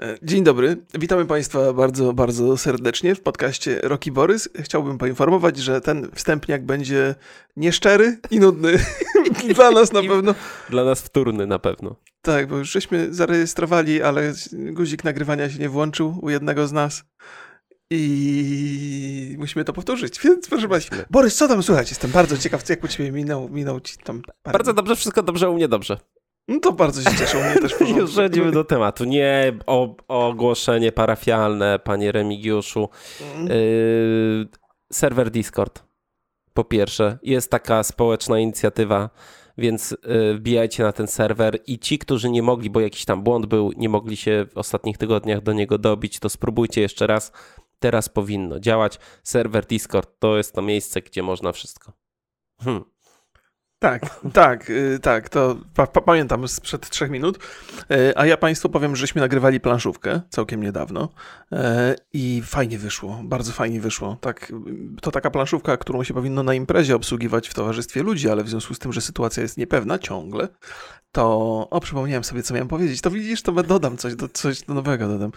E, dzień dobry, witamy Państwa bardzo, bardzo serdecznie w podcaście Roki Borys. Chciałbym poinformować, że ten wstępniak będzie nieszczery i nudny. Dla nas na pewno. Dla nas wtórny na pewno. Tak, bo już żeśmy zarejestrowali, ale guzik nagrywania się nie włączył u jednego z nas. I musimy to powtórzyć, więc proszę Państwa. Borys, co tam słychać? Jestem bardzo ciekaw, jak u Ciebie minął, minął Ci tam... Bardzo dobrze, wszystko dobrze, u mnie dobrze. No to bardzo się cieszę, mnie też Już przejdziemy do tematu. Nie o, ogłoszenie parafialne, panie Remigiuszu. Yy, serwer Discord. Po pierwsze, jest taka społeczna inicjatywa, więc yy, wbijajcie na ten serwer i ci, którzy nie mogli, bo jakiś tam błąd był, nie mogli się w ostatnich tygodniach do niego dobić, to spróbujcie jeszcze raz. Teraz powinno działać. Serwer Discord to jest to miejsce, gdzie można wszystko. Hmm. Tak, tak, y, tak, to pa pamiętam sprzed trzech minut. Y, a ja Państwu powiem, żeśmy nagrywali planszówkę całkiem niedawno y, i fajnie wyszło, bardzo fajnie wyszło. Tak, to taka planszówka, którą się powinno na imprezie obsługiwać w towarzystwie ludzi, ale w związku z tym, że sytuacja jest niepewna ciągle, to o, przypomniałem sobie, co miałem powiedzieć. To widzisz, to dodam coś, do, coś nowego dodam.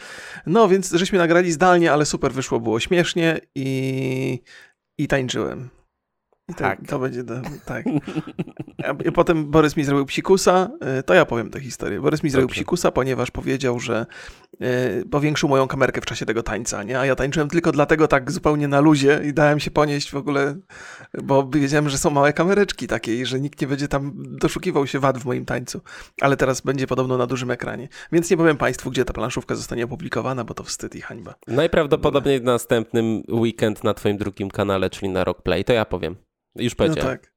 No, więc żeśmy nagrali zdalnie, ale super wyszło, było śmiesznie i, i tańczyłem. I tak. To, to będzie, do, tak. I potem Borys mi zrobił psikusa, e, to ja powiem tę historię. Borys mi zrobił Dobrze. psikusa, ponieważ powiedział, że e, powiększył moją kamerkę w czasie tego tańca, nie? A ja tańczyłem tylko dlatego tak zupełnie na luzie i dałem się ponieść w ogóle, bo wiedziałem, że są małe kamereczki takie i że nikt nie będzie tam doszukiwał się wad w moim tańcu. Ale teraz będzie podobno na dużym ekranie. Więc nie powiem Państwu, gdzie ta planszówka zostanie opublikowana, bo to wstyd i hańba. Najprawdopodobniej w następnym weekend na Twoim drugim kanale, czyli na Rockplay, to ja powiem. Już powiedziałem. No tak.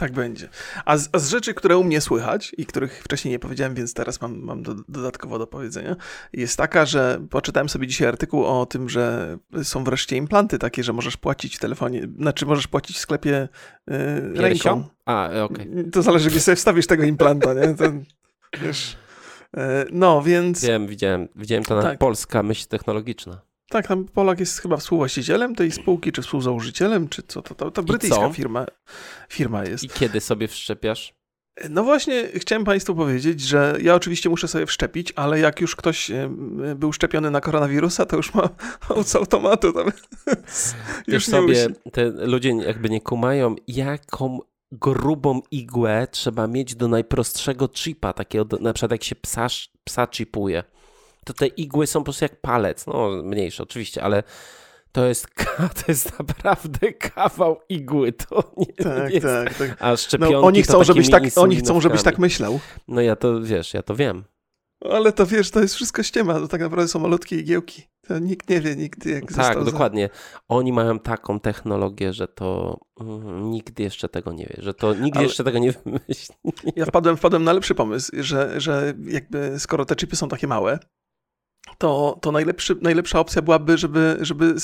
Tak będzie. A z, a z, rzeczy, które u mnie słychać i których wcześniej nie powiedziałem, więc teraz mam, mam do, dodatkowo do powiedzenia, jest taka, że poczytałem sobie dzisiaj artykuł o tym, że są wreszcie implanty takie, że możesz płacić w telefonie, znaczy możesz płacić w sklepie yy, ręką. A, okej. Okay. To zależy, gdzie sobie wstawisz tego implanta, nie? Wiesz, yy, no, więc... Wiem, widziałem. Widziałem to na tak. polska myśl technologiczna. Tak, tam Polak jest chyba współwłaścicielem tej spółki, czy współzałożycielem, czy co to, to, to brytyjska firma, firma jest. I kiedy sobie wszczepiasz? No właśnie, chciałem Państwu powiedzieć, że ja oczywiście muszę sobie wszczepić, ale jak już ktoś był szczepiony na koronawirusa, to już ma z automatu. Tam, już sobie, musi... te ludzie jakby nie kumają, jaką grubą igłę trzeba mieć do najprostszego chipa, takiego, na przykład jak się psa, psa chipuje to te igły są po prostu jak palec. No, mniejsze oczywiście, ale to jest, to jest naprawdę kawał igły. To nie, tak, nie tak, tak. A szczepionki no, oni chcą, żebyś tak, oni chcą, żebyś tak myślał. No ja to, wiesz, ja to wiem. Ale to wiesz, to jest wszystko ściema, to tak naprawdę są malutkie igiełki. To nikt nie wie nigdy, jak Tak, dokładnie. Za... Oni mają taką technologię, że to mm, nikt jeszcze tego nie wie, że to nikt Ale... jeszcze tego nie wymyśli. Ja wpadłem, wpadłem na lepszy pomysł, że, że jakby skoro te chipy są takie małe, to, to najlepszy, najlepsza opcja byłaby, żeby, żeby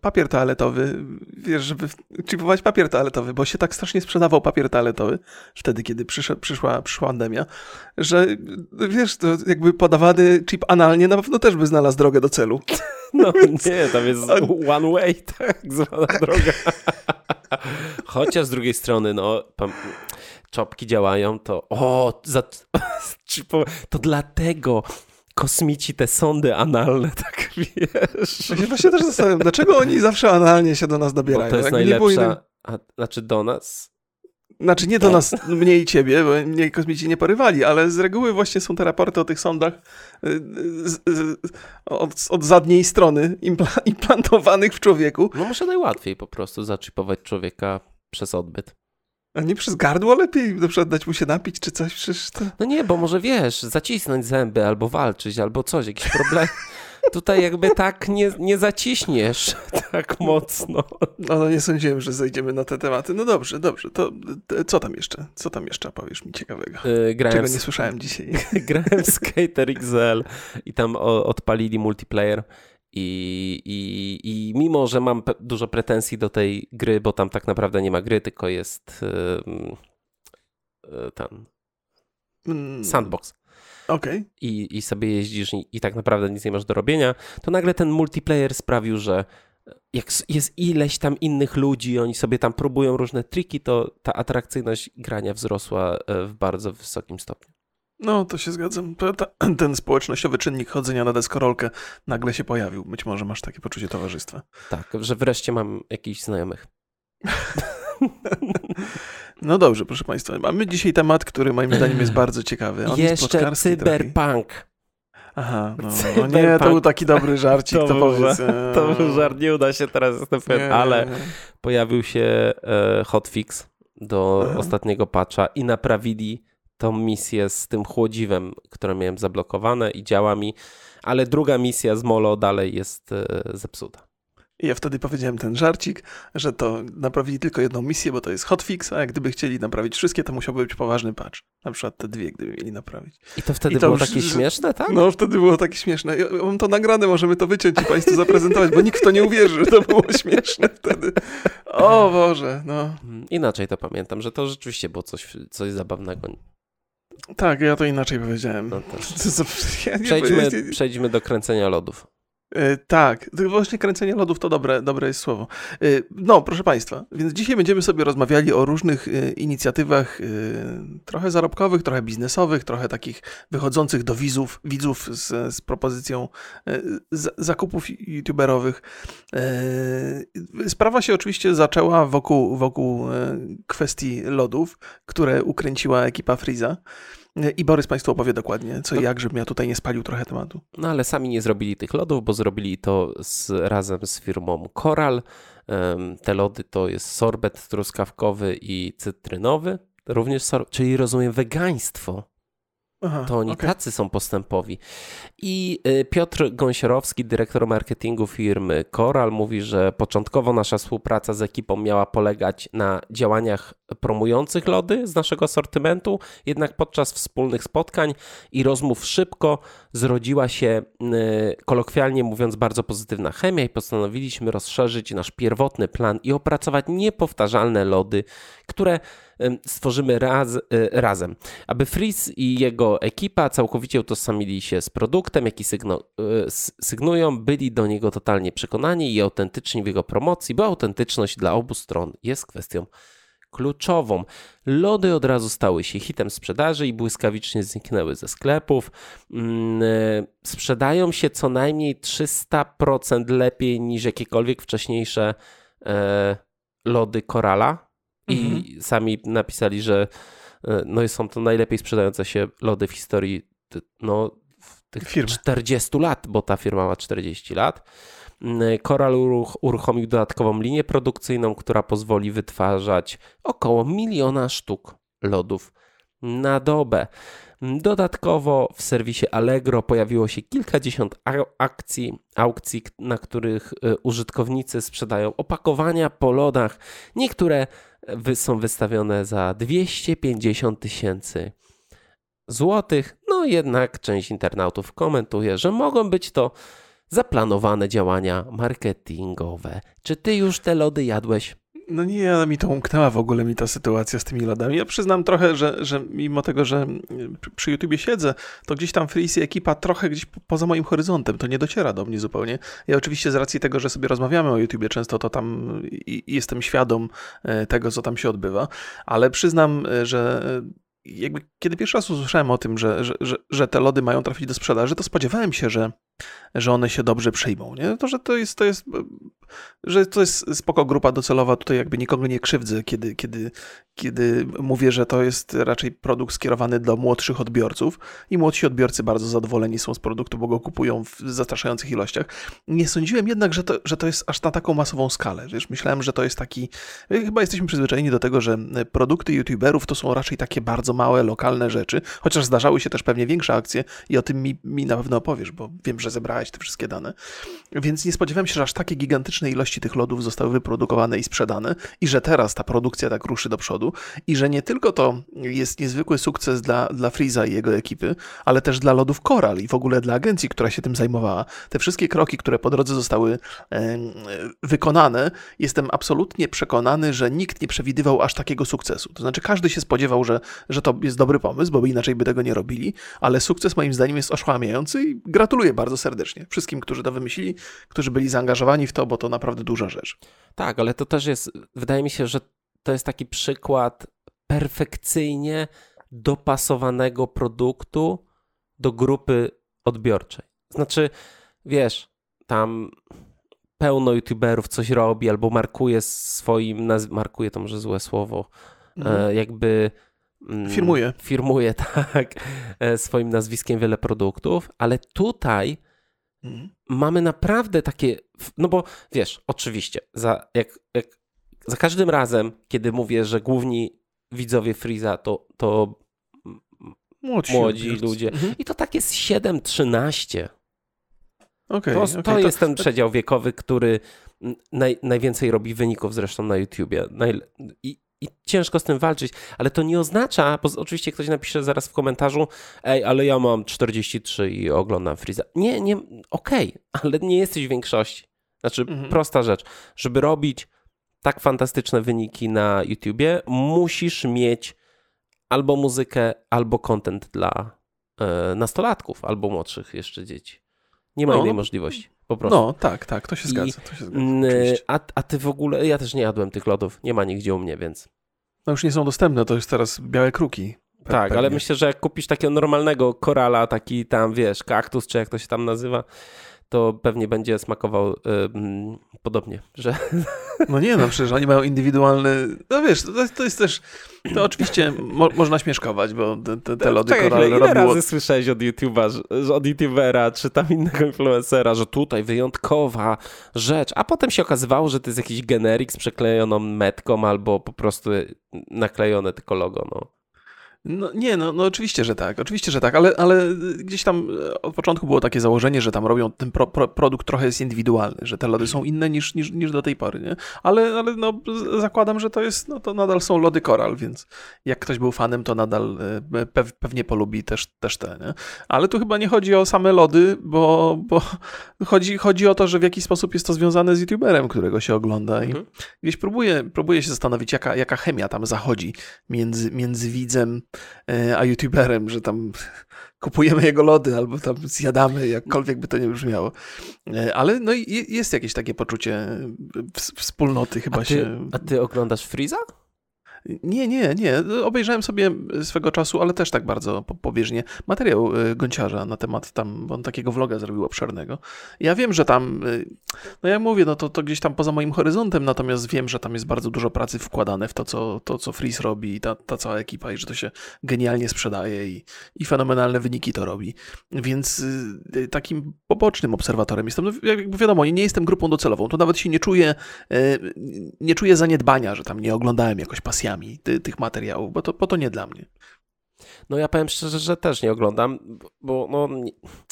papier toaletowy, wiesz, żeby chipować papier toaletowy, bo się tak strasznie sprzedawał papier toaletowy wtedy, kiedy przyszedł, przyszła, przyszła pandemia, że wiesz, to jakby podawany chip analnie na pewno też by znalazł drogę do celu. No nie, tam jest one way, tak zwana droga. Chociaż z drugiej strony, no, czopki działają, to o, za, to dlatego kosmici te sondy analne, tak wiesz. Ja właśnie też zastanawiam, dlaczego oni zawsze analnie się do nas dobierają? Bo to jest najlepsza, a, znaczy do nas? Znaczy nie do nas, mnie i ciebie, bo mnie kosmici nie porywali, ale z reguły właśnie są te raporty o tych sondach y, z, z, od, od zadniej strony impla, implantowanych w człowieku. No może najłatwiej po prostu zaczipować człowieka przez odbyt. A nie przez gardło lepiej na przykład dać mu się napić czy coś? Przecież to... No nie, bo może wiesz, zacisnąć zęby albo walczyć, albo coś, jakiś problem. Tutaj jakby tak nie, nie zaciśniesz tak mocno. No, no nie sądziłem, że zejdziemy na te tematy. No dobrze, dobrze. To co tam jeszcze? Co tam jeszcze powiesz mi ciekawego? Yy, grałem Czego nie słyszałem dzisiaj. grałem w Skater XL i tam odpalili multiplayer i, i, I mimo, że mam dużo pretensji do tej gry, bo tam tak naprawdę nie ma gry, tylko jest yy, ten mm. sandbox. Okay. I, I sobie jeździsz i, i tak naprawdę nic nie masz do robienia, to nagle ten multiplayer sprawił, że jak jest ileś tam innych ludzi, oni sobie tam próbują różne triki, to ta atrakcyjność grania wzrosła e, w bardzo wysokim stopniu. No, to się zgadzam. Ten społecznościowy czynnik chodzenia na deskorolkę nagle się pojawił. Być może masz takie poczucie towarzystwa. Tak, że wreszcie mam jakichś znajomych. No dobrze, proszę Państwa. Mamy dzisiaj temat, który moim zdaniem jest bardzo ciekawy. On Jeszcze cyberpunk. Trochę. Aha, no, no nie, to był taki dobry żarcik, to, to powiedz. To był żart, nie uda się teraz, jestem pewien, ale pojawił się e, hotfix do Aha. ostatniego patcha i naprawili tą misję z tym chłodziwem, które miałem zablokowane i działa mi, ale druga misja z Molo dalej jest e, zepsuta. I ja wtedy powiedziałem ten żarcik, że to naprawili tylko jedną misję, bo to jest hotfix, a jak gdyby chcieli naprawić wszystkie, to musiałby być poważny patch. Na przykład te dwie, gdyby mieli naprawić. I to wtedy I to było już, takie śmieszne, tak? No, wtedy było takie śmieszne. Ja mam to nagrane, możemy to wyciąć i Państwu zaprezentować, bo nikt w to nie uwierzy, że to było śmieszne wtedy. O Boże, no. Mm, inaczej to pamiętam, że to rzeczywiście było coś, coś zabawnego. Tak, ja to inaczej powiedziałem. No przejdźmy, przejdźmy do kręcenia lodów. E, tak, właśnie kręcenie lodów to dobre, dobre jest słowo. E, no, proszę Państwa, więc dzisiaj będziemy sobie rozmawiali o różnych e, inicjatywach trochę zarobkowych, trochę biznesowych, trochę takich wychodzących do widzów, widzów z, z propozycją z, zakupów youtuberowych. Sprawa się oczywiście zaczęła wokół, wokół kwestii lodów, które ukręciła ekipa Freeza. I Borys Państwu opowie dokładnie, co i jak, żebym ja tutaj nie spalił trochę tematu. No ale sami nie zrobili tych lodów, bo zrobili to z, razem z firmą Coral. Te lody to jest sorbet truskawkowy i cytrynowy, również, czyli rozumiem wegaństwo. Aha, to oni okay. tacy są postępowi. I y, Piotr Gąsiorowski, dyrektor marketingu firmy Coral, mówi, że początkowo nasza współpraca z ekipą miała polegać na działaniach promujących lody z naszego asortymentu, jednak podczas wspólnych spotkań i rozmów szybko zrodziła się, y, kolokwialnie mówiąc, bardzo pozytywna chemia i postanowiliśmy rozszerzyć nasz pierwotny plan i opracować niepowtarzalne lody, które stworzymy raz, y, razem. Aby Freeze i jego ekipa całkowicie utożsamili się z produktem, jaki sygnu, y, sygnują, byli do niego totalnie przekonani i autentyczni w jego promocji, bo autentyczność dla obu stron jest kwestią kluczową. Lody od razu stały się hitem sprzedaży i błyskawicznie zniknęły ze sklepów. Mm, y, sprzedają się co najmniej 300% lepiej niż jakiekolwiek wcześniejsze e, lody Korala. I mhm. sami napisali, że e, no są to najlepiej sprzedające się lody w historii no, tych Firmy. 40 lat, bo ta firma ma 40 lat. Coral mm, uruchomił dodatkową linię produkcyjną, która pozwoli wytwarzać około miliona sztuk lodów na dobę. Dodatkowo w serwisie Allegro pojawiło się kilkadziesiąt akcji, aukcji, na których e, użytkownicy sprzedają opakowania po lodach. Niektóre są wystawione za 250 tysięcy złotych. No jednak część internautów komentuje, że mogą być to zaplanowane działania marketingowe. Czy ty już te lody jadłeś? No nie, ale mi to umknęła w ogóle mi ta sytuacja z tymi lodami. Ja przyznam trochę, że, że mimo tego, że przy YouTubie siedzę, to gdzieś tam Freeze ekipa trochę gdzieś poza moim horyzontem, to nie dociera do mnie zupełnie. Ja oczywiście z racji tego, że sobie rozmawiamy o YouTubie często, to tam jestem świadom e, tego, co tam się odbywa, ale przyznam, e, że jakby kiedy pierwszy raz usłyszałem o tym, że, że, że, że te lody mają trafić do sprzedaży, to spodziewałem się, że że one się dobrze przyjmą. Nie? To, że to jest, to jest, że to jest spoko grupa docelowa, tutaj jakby nikogo nie krzywdzę, kiedy, kiedy, kiedy mówię, że to jest raczej produkt skierowany do młodszych odbiorców i młodsi odbiorcy bardzo zadowoleni są z produktu, bo go kupują w zastraszających ilościach. Nie sądziłem jednak, że to, że to jest aż na taką masową skalę. Wiesz, myślałem, że to jest taki, chyba jesteśmy przyzwyczajeni do tego, że produkty youtuberów to są raczej takie bardzo małe, lokalne rzeczy, chociaż zdarzały się też pewnie większe akcje i o tym mi, mi na pewno opowiesz, bo wiem, że że zebrałeś te wszystkie dane. Więc nie spodziewałem się, że aż takie gigantyczne ilości tych lodów zostały wyprodukowane i sprzedane i że teraz ta produkcja tak ruszy do przodu i że nie tylko to jest niezwykły sukces dla, dla Freeza i jego ekipy, ale też dla lodów Coral i w ogóle dla agencji, która się tym zajmowała. Te wszystkie kroki, które po drodze zostały e, wykonane, jestem absolutnie przekonany, że nikt nie przewidywał aż takiego sukcesu. To znaczy każdy się spodziewał, że, że to jest dobry pomysł, bo inaczej by tego nie robili, ale sukces moim zdaniem jest oszłamiający i gratuluję bardzo serdecznie wszystkim, którzy to wymyślili, którzy byli zaangażowani w to, bo to naprawdę duża rzecz. Tak, ale to też jest, wydaje mi się, że to jest taki przykład perfekcyjnie dopasowanego produktu do grupy odbiorczej. Znaczy, wiesz, tam pełno youtuberów coś robi albo markuje swoim, naz- markuje to może złe słowo, mhm. e, jakby mm, firmuje. Firmuje, tak, e, swoim nazwiskiem wiele produktów, ale tutaj mhm. mamy naprawdę takie, no bo wiesz, oczywiście, za, jak, jak, za każdym razem, kiedy mówię, że główni widzowie Freeza to, to młodzi, młodzi ludzie mhm. i to tak jest 7-13 Okay, to, okay, to, jest ten przedział wiekowy, który naj, najwięcej robi wyników zresztą na YouTubie. Naj, i, I ciężko z tym walczyć, ale to nie oznacza, bo oczywiście ktoś napisze zaraz w komentarzu, ej, ale ja mam 43 i oglądam Freeza. Nie, nie, okej, okay, ale nie jesteś w większości. Znaczy, mhm. prosta rzecz. Żeby robić tak fantastyczne wyniki na YouTubie, musisz mieć albo muzykę, albo content dla e, nastolatków, albo młodszych jeszcze dzieci. Nie ma no, innej możliwości. Po prostu. No, tak, tak, to się zgadza. To się zgadza a, a ty w ogóle, ja też nie jadłem tych lodów, nie ma nigdzie u mnie, więc. No już nie są dostępne, to jest teraz białe kruki. Tak, pewnie. ale myślę, że jak kupisz takiego normalnego korala, taki tam, wiesz, kaktus, czy jak to się tam nazywa, to pewnie będzie smakował y, podobnie, że... No nie, no przecież oni mają indywidualny... No wiesz, to, to jest też... To oczywiście mo można śmieszkować, bo te, te lody Czekaj, koralne ile robiło... razy słyszałeś od YouTube'a, że, od YouTubera, czy tam innego influencera, że tutaj wyjątkowa rzecz, a potem się okazywało, że to jest jakiś generik z przeklejoną metką albo po prostu naklejone tylko logo, no. No, nie, no, no oczywiście, że tak, oczywiście, że tak, ale, ale gdzieś tam e, od początku było takie założenie, że tam robią, ten pro, pro, produkt trochę jest indywidualny, że te lody są inne niż, niż, niż do tej pory, nie? Ale, ale no, zakładam, że to jest, no to nadal są lody koral, więc jak ktoś był fanem, to nadal e, pewnie polubi też, też te, nie? Ale tu chyba nie chodzi o same lody, bo, bo chodzi, chodzi o to, że w jakiś sposób jest to związane z youtuberem, którego się ogląda i mhm. gdzieś próbuję, próbuję się zastanowić, jaka, jaka chemia tam zachodzi między, między widzem a youtuberem, że tam kupujemy jego lody albo tam zjadamy, jakkolwiek by to nie brzmiało. E, ale no jest jakieś takie poczucie wspólnoty chyba a ty, się... A ty oglądasz Freeza? Nie, nie, nie. Obejrzałem sobie swego czasu, ale też tak bardzo pobieżnie, materiał y, Gonciarza na temat tam, bo on takiego vloga zrobił obszernego. Ja wiem, że tam, y, no jak mówię, no to, to gdzieś tam poza moim horyzontem, natomiast wiem, że tam jest bardzo dużo pracy wkładane w to, co, to, co Freeze robi i ta, ta cała ekipa i że to się genialnie sprzedaje i, i fenomenalne wyniki to robi. Więc y, takim pobocznym obserwatorem jestem. No, jakby wiadomo, nie jestem grupą docelową, to nawet się nie czuję, nie czuję zaniedbania, że tam nie oglądałem jakoś ty, tych materiałów, bo to, bo to nie dla mnie. No ja powiem szczerze, że też nie oglądam, bo no,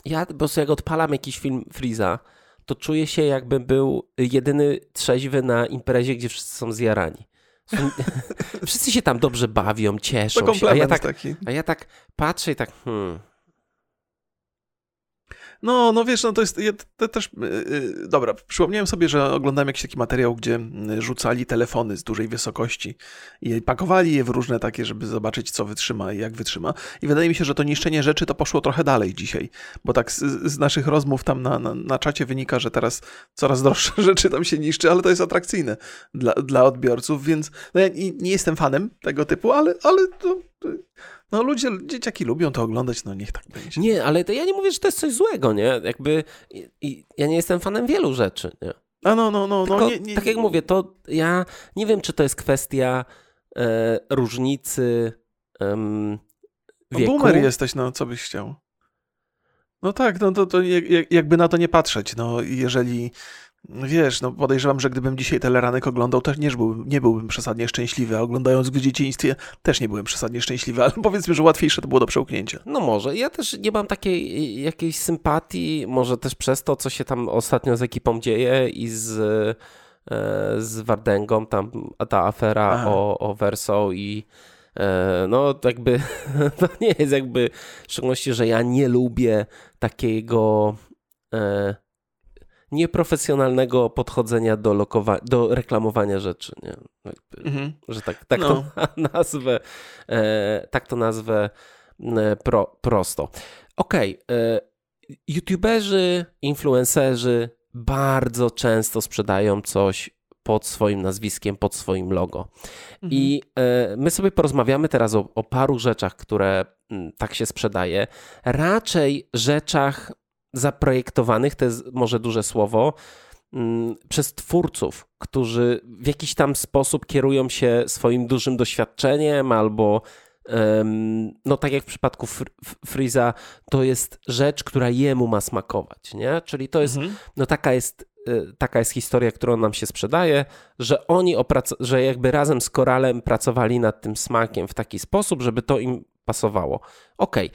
ja po prostu jak odpalam jakiś film Freeza, to czuję się jakbym był jedyny trzeźwy na imprezie, gdzie wszyscy są zjarani. wszyscy się tam dobrze bawią, cieszą się, a ja, tak, a ja tak patrzę i tak hmm, no, no wiesz, no to jest to też. Yy, dobra, przypomniałem sobie, że oglądałem jakiś taki materiał, gdzie rzucali telefony z dużej wysokości i pakowali je w różne takie, żeby zobaczyć, co wytrzyma i jak wytrzyma. I wydaje mi się, że to niszczenie rzeczy to poszło trochę dalej dzisiaj, bo tak z, z naszych rozmów tam na, na, na czacie wynika, że teraz coraz droższe rzeczy tam się niszczy, ale to jest atrakcyjne dla, dla odbiorców, więc no ja nie, nie jestem fanem tego typu, ale, ale to no ludzie, dzieciaki lubią to oglądać, no niech tak będzie. Nie, ale to ja nie mówię, że to jest coś złego, nie? Jakby i, i ja nie jestem fanem wielu rzeczy, nie? A no, no, no, no. Nie, nie, tak jak mówię, to ja nie wiem, czy to jest kwestia e, różnicy wieku. No, boomer jesteś, no co byś chciał? No tak, no to, to jakby na to nie patrzeć, no jeżeli Wiesz, no podejrzewam, że gdybym dzisiaj Teleranek oglądał, też nie, byłbym, nie byłbym przesadnie szczęśliwy, a oglądając w dzieciństwie też nie byłem przesadnie szczęśliwy, ale powiedzmy, że łatwiejsze to było do przełknięcia. No może. Ja też nie mam takiej jakiejś sympatii, może też przez to, co się tam ostatnio z ekipą dzieje i z, e, z Wardęgą, tam ta afera o, o Verso i e, no jakby to nie jest jakby w szczególności, że ja nie lubię takiego e, nieprofesjonalnego podchodzenia do, lokowa- do reklamowania rzeczy. Nie? Mhm. Że tak, tak no. to nazwę, e, tak to nazwę e, pro, prosto. Okej, okay. E, YouTuberzy, influencerzy bardzo często sprzedają coś pod swoim nazwiskiem, pod swoim logo. Mhm. I e, my sobie porozmawiamy teraz o, o paru rzeczach, które mm, tak się sprzedaje. Raczej rzeczach zaprojektowanych, to jest może duże słowo, mm, przez twórców, którzy w jakiś tam sposób kierują się swoim dużym doświadczeniem albo no tak jak w przypadku Fr- F- Freeza, to jest rzecz, która jemu ma smakować, nie? Czyli to jest, Mhm. no taka jest, y, taka jest historia, którą nam się sprzedaje, że oni, oprac- że jakby razem z Koralem pracowali nad tym smakiem w taki sposób, żeby to im pasowało. Okej.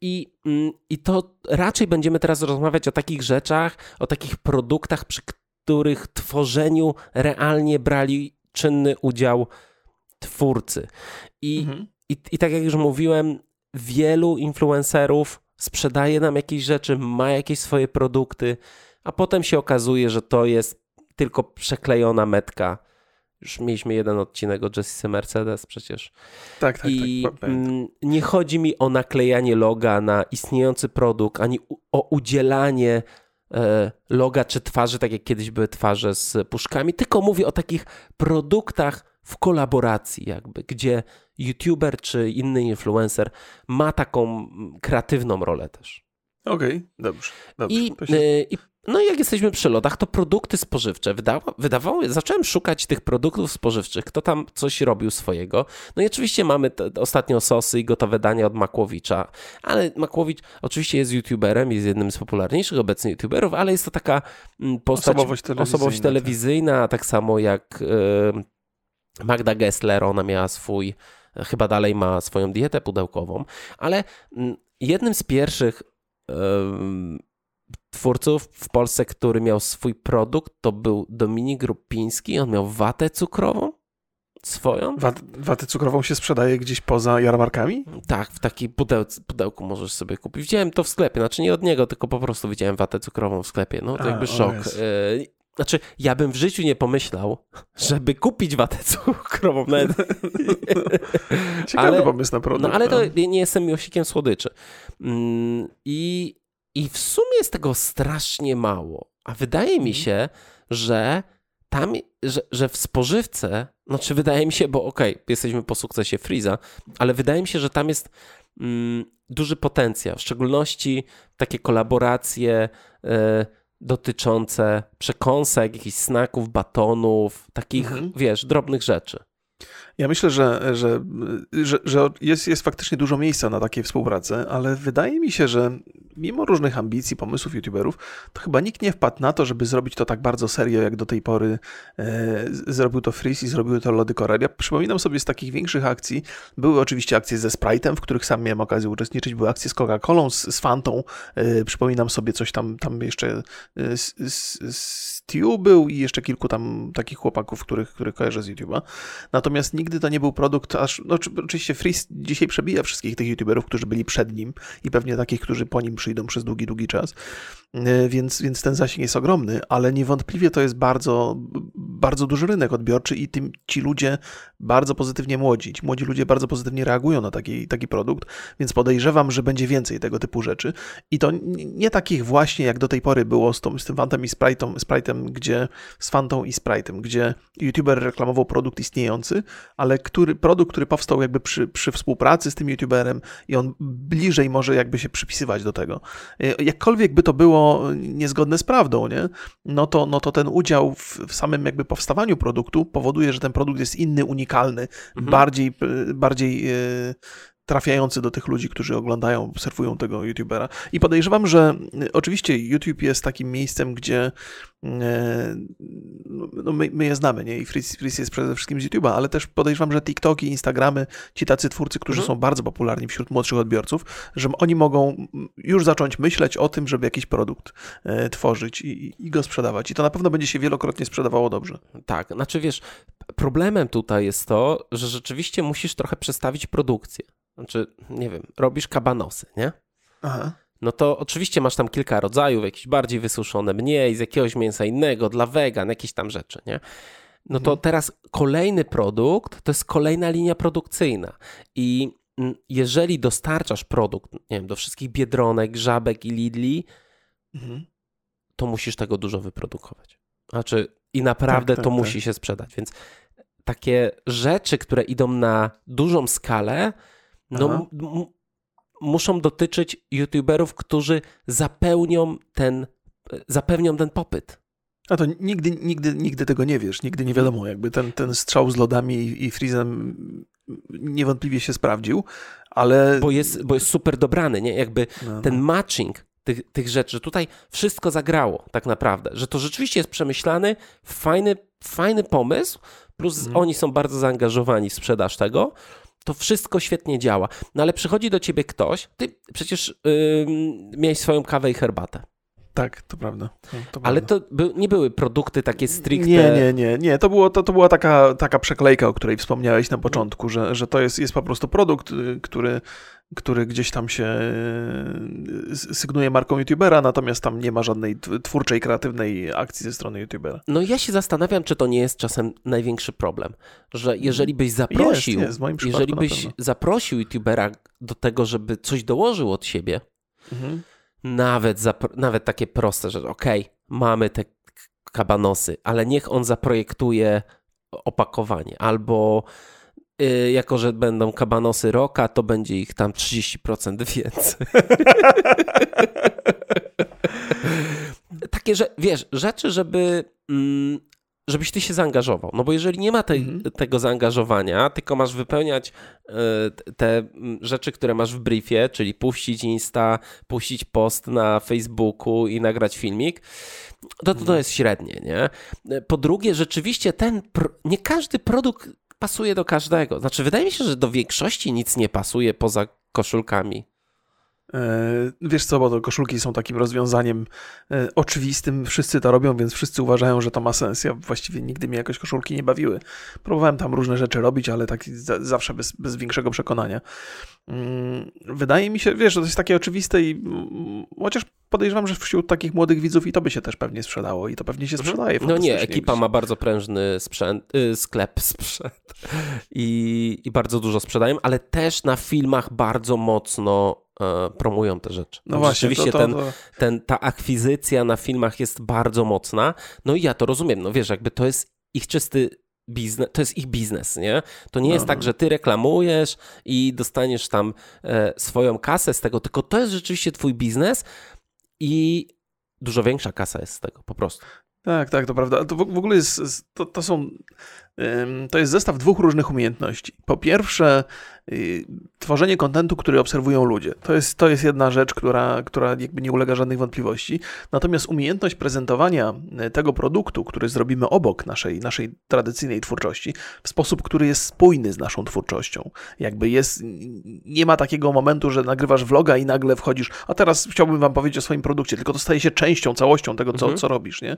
I, mm, I to raczej będziemy teraz rozmawiać o takich rzeczach, o takich produktach, przy których tworzeniu realnie brali czynny udział twórcy. I, Mhm. i, I tak jak już mówiłem, wielu influencerów sprzedaje nam jakieś rzeczy, ma jakieś swoje produkty, a potem się okazuje, że to jest tylko przeklejona metka. Już mieliśmy jeden odcinek o Jessica Mercedes przecież. Tak, tak, I tak. mm, nie chodzi mi o naklejanie loga na istniejący produkt, ani o udzielanie e, loga czy twarzy, tak jak kiedyś były twarze z puszkami, tylko mówię o takich produktach w kolaboracji, jakby, gdzie YouTuber czy inny influencer ma taką mm, kreatywną rolę też. Okej, dobrze. dobrze. I, e, i, no i jak jesteśmy przy lodach, to produkty spożywcze. Wydawa, wydawało, zacząłem szukać tych produktów spożywczych, kto tam coś robił swojego. No i oczywiście mamy te, ostatnio sosy i gotowe dania od Makłowicza, ale Makłowicz oczywiście jest youtuberem, jest jednym z popularniejszych obecnie youtuberów, ale jest to taka mm, postać, Osobowość telewizyjna, osobowość tak. telewizyjna tak samo jak Magda Gessler, ona miała swój, chyba dalej ma swoją dietę pudełkową, ale mm, jednym z pierwszych twórców w Polsce, który miał swój produkt, to był Dominik Rupiński. On miał watę cukrową swoją. Wat, watę cukrową się sprzedaje gdzieś poza jarmarkami? Tak, w takiej pudełce, pudełku możesz sobie kupić. Widziałem to w sklepie, znaczy nie od niego, tylko po prostu widziałem watę cukrową w sklepie. No to A, jakby szok. E, Znaczy, ja bym w życiu nie pomyślał, żeby kupić watę cukrową. Nawet. Ciekawy Ale- pomysł na produkt. No ale to nie jestem miłośnikiem słodyczy. Mm, I, I w sumie jest tego strasznie mało. A wydaje mi Mhm. się, że tam, że, że w spożywce, znaczy wydaje mi się, bo okej, jesteśmy po sukcesie Freeza, ale wydaje mi się, że tam jest mm, duży potencjał, w szczególności takie kolaboracje e, dotyczące przekąsek, jakichś snaków, batonów, takich, Mhm. wiesz, drobnych rzeczy. Ja myślę, że, że, że, że jest, jest faktycznie dużo miejsca na takie współpracę, ale wydaje mi się, że mimo różnych ambicji, pomysłów youtuberów, to chyba nikt nie wpadł na to, żeby zrobić to tak bardzo serio, jak do tej pory e, zrobił to Freeze i zrobiły to Lody Coral. Ja przypominam sobie z takich większych akcji, były oczywiście akcje ze Sprite'em, w których sam miałem okazję uczestniczyć, były akcje z Coca-Colą, z, z Fantą, e, przypominam sobie coś tam, tam jeszcze z, z, z Stew był i jeszcze kilku tam takich chłopaków, których, których kojarzę z YouTube'a. Natomiast nigdy to nie był produkt, aż, no, oczy- oczywiście Freeze dzisiaj przebija wszystkich tych YouTuberów, którzy byli przed nim i pewnie takich, którzy po nim przyjdą przez długi, długi czas, E, więc, więc ten zasięg jest ogromny, ale niewątpliwie to jest bardzo, bardzo duży rynek odbiorczy i tym, ci ludzie bardzo pozytywnie młodzi, ci młodzi ludzie bardzo pozytywnie reagują na taki, taki produkt, więc podejrzewam, że będzie więcej tego typu rzeczy. I to nie takich właśnie jak do tej pory było z, tą, z tym Fantem i Sprite'em, Sprite'em, gdzie z Fantą i Sprite'em, gdzie YouTuber reklamował produkt istniejący, ale który, produkt, który powstał jakby przy, przy współpracy z tym YouTuberem i on bliżej może jakby się przypisywać do tego. E, Jakkolwiek by to było niezgodne z prawdą, nie? No, to, no to ten udział w, w samym jakby powstawaniu produktu powoduje, że ten produkt jest inny, unikalny, Mhm. bardziej, e, bardziej e, trafiający do tych ludzi, którzy oglądają, obserwują tego YouTubera. I podejrzewam, że e, oczywiście YouTube jest takim miejscem, gdzie e, no my, my je znamy, nie? I Fritz, Fritz jest przede wszystkim z YouTube'a, ale też podejrzewam, że TikToki, Instagramy, ci tacy twórcy, którzy Mhm. są bardzo popularni wśród młodszych odbiorców, że oni mogą już zacząć myśleć o tym, żeby jakiś produkt e, tworzyć i, i go sprzedawać. I to na pewno będzie się wielokrotnie sprzedawało dobrze. Tak, znaczy wiesz, problemem tutaj jest to, że rzeczywiście musisz trochę przestawić produkcję. Znaczy, nie wiem, robisz kabanosy, nie? Aha. No to oczywiście masz tam kilka rodzajów, jakieś bardziej wysuszone, mniej, z jakiegoś mięsa innego, dla wegan, jakieś tam rzeczy, nie? No to Mhm. teraz kolejny produkt to jest kolejna linia produkcyjna. I mm, jeżeli dostarczasz produkt, nie wiem, do wszystkich biedronek, żabek i Lidli, Mhm. to musisz tego dużo wyprodukować. Znaczy, i naprawdę tak, tak, to tak. musi się sprzedać. Więc takie rzeczy, które idą na dużą skalę, no muszą dotyczyć youtuberów, którzy zapełnią ten, zapewnią ten popyt. A to nigdy, nigdy, nigdy tego nie wiesz, nigdy nie wiadomo, jakby ten, ten strzał z lodami i, i Freezem niewątpliwie się sprawdził, ale... Bo jest, bo jest super dobrany, nie? Jakby no, no. ten matching tych, tych rzeczy, tutaj wszystko zagrało tak naprawdę, że to rzeczywiście jest przemyślany, fajny, fajny pomysł, plus mhm. oni są bardzo zaangażowani w sprzedaż tego, to wszystko świetnie działa. No ale przychodzi do ciebie ktoś, ty przecież yy, miałeś swoją kawę i herbatę. Tak, to prawda. To Ale to by, nie były produkty takie stricte... Nie, nie, nie, nie. To, było, to, to była taka, taka przeklejka, o której wspomniałeś na początku, że, że to jest, jest po prostu produkt, y, który, który gdzieś tam się y, sygnuje marką youtubera, natomiast tam nie ma żadnej twórczej, kreatywnej akcji ze strony youtubera. No ja się zastanawiam, czy to nie jest czasem największy problem, że jeżeli byś zaprosił, jest, jest, jeżeli byś zaprosił youtubera do tego, żeby coś dołożył od siebie, mhm nawet, nawet takie proste, że okej, okay, mamy te kabanosy, ale niech on zaprojektuje opakowanie, albo jako, że będą kabanosy roka, to będzie ich tam 30% więcej. Takie, że wiesz, rzeczy, żeby mm, żebyś ty się zaangażował. No bo jeżeli nie ma te, mhm. tego zaangażowania, tylko masz wypełniać y, te rzeczy, które masz w briefie, czyli puścić Insta, puścić post na Facebooku i nagrać filmik, to to, to mhm. jest średnie, nie? Po drugie, rzeczywiście ten, nie każdy produkt pasuje do każdego. Znaczy, wydaje mi się, że do większości nic nie pasuje poza koszulkami. E, wiesz co, bo to koszulki są takim rozwiązaniem e, oczywistym, wszyscy to robią, więc wszyscy uważają, że to ma sens. Ja właściwie nigdy mnie jakoś koszulki nie bawiły. Próbowałem tam różne rzeczy robić, ale tak zawsze bez, bez większego przekonania. Mm, wydaje mi się, wiesz, że to jest takie oczywiste i mm, chociaż podejrzewam, że wśród takich młodych widzów i to by się też pewnie sprzedało i to pewnie się mhm. sprzedaje. No nie, ekipa ma bardzo prężny sprzęt, y, sklep sprzęt i, i bardzo dużo sprzedają, ale też na filmach bardzo mocno promują te rzeczy. No właśnie, Rzeczywiście to, to, to... Ten, ten, ta akwizycja na filmach jest bardzo mocna. No i ja to rozumiem. No wiesz, jakby to jest ich czysty biznes, to jest ich biznes, nie? To nie jest tak, że ty reklamujesz i dostaniesz tam e, swoją kasę z tego, tylko to jest rzeczywiście twój biznes i dużo większa kasa jest z tego, po prostu. Tak, tak, to prawda. To w, w ogóle jest, to, to są to jest zestaw dwóch różnych umiejętności. Po pierwsze, tworzenie kontentu, który obserwują ludzie. To jest, to jest jedna rzecz, która, która jakby nie ulega żadnych wątpliwości. Natomiast umiejętność prezentowania y, tego produktu, który zrobimy obok naszej, naszej tradycyjnej twórczości, w sposób, który jest spójny z naszą twórczością. Jakby jest, nie ma takiego momentu, że nagrywasz vloga i nagle wchodzisz, a teraz chciałbym wam powiedzieć o swoim produkcie, tylko to staje się częścią, całością tego, co, mhm. co robisz, nie?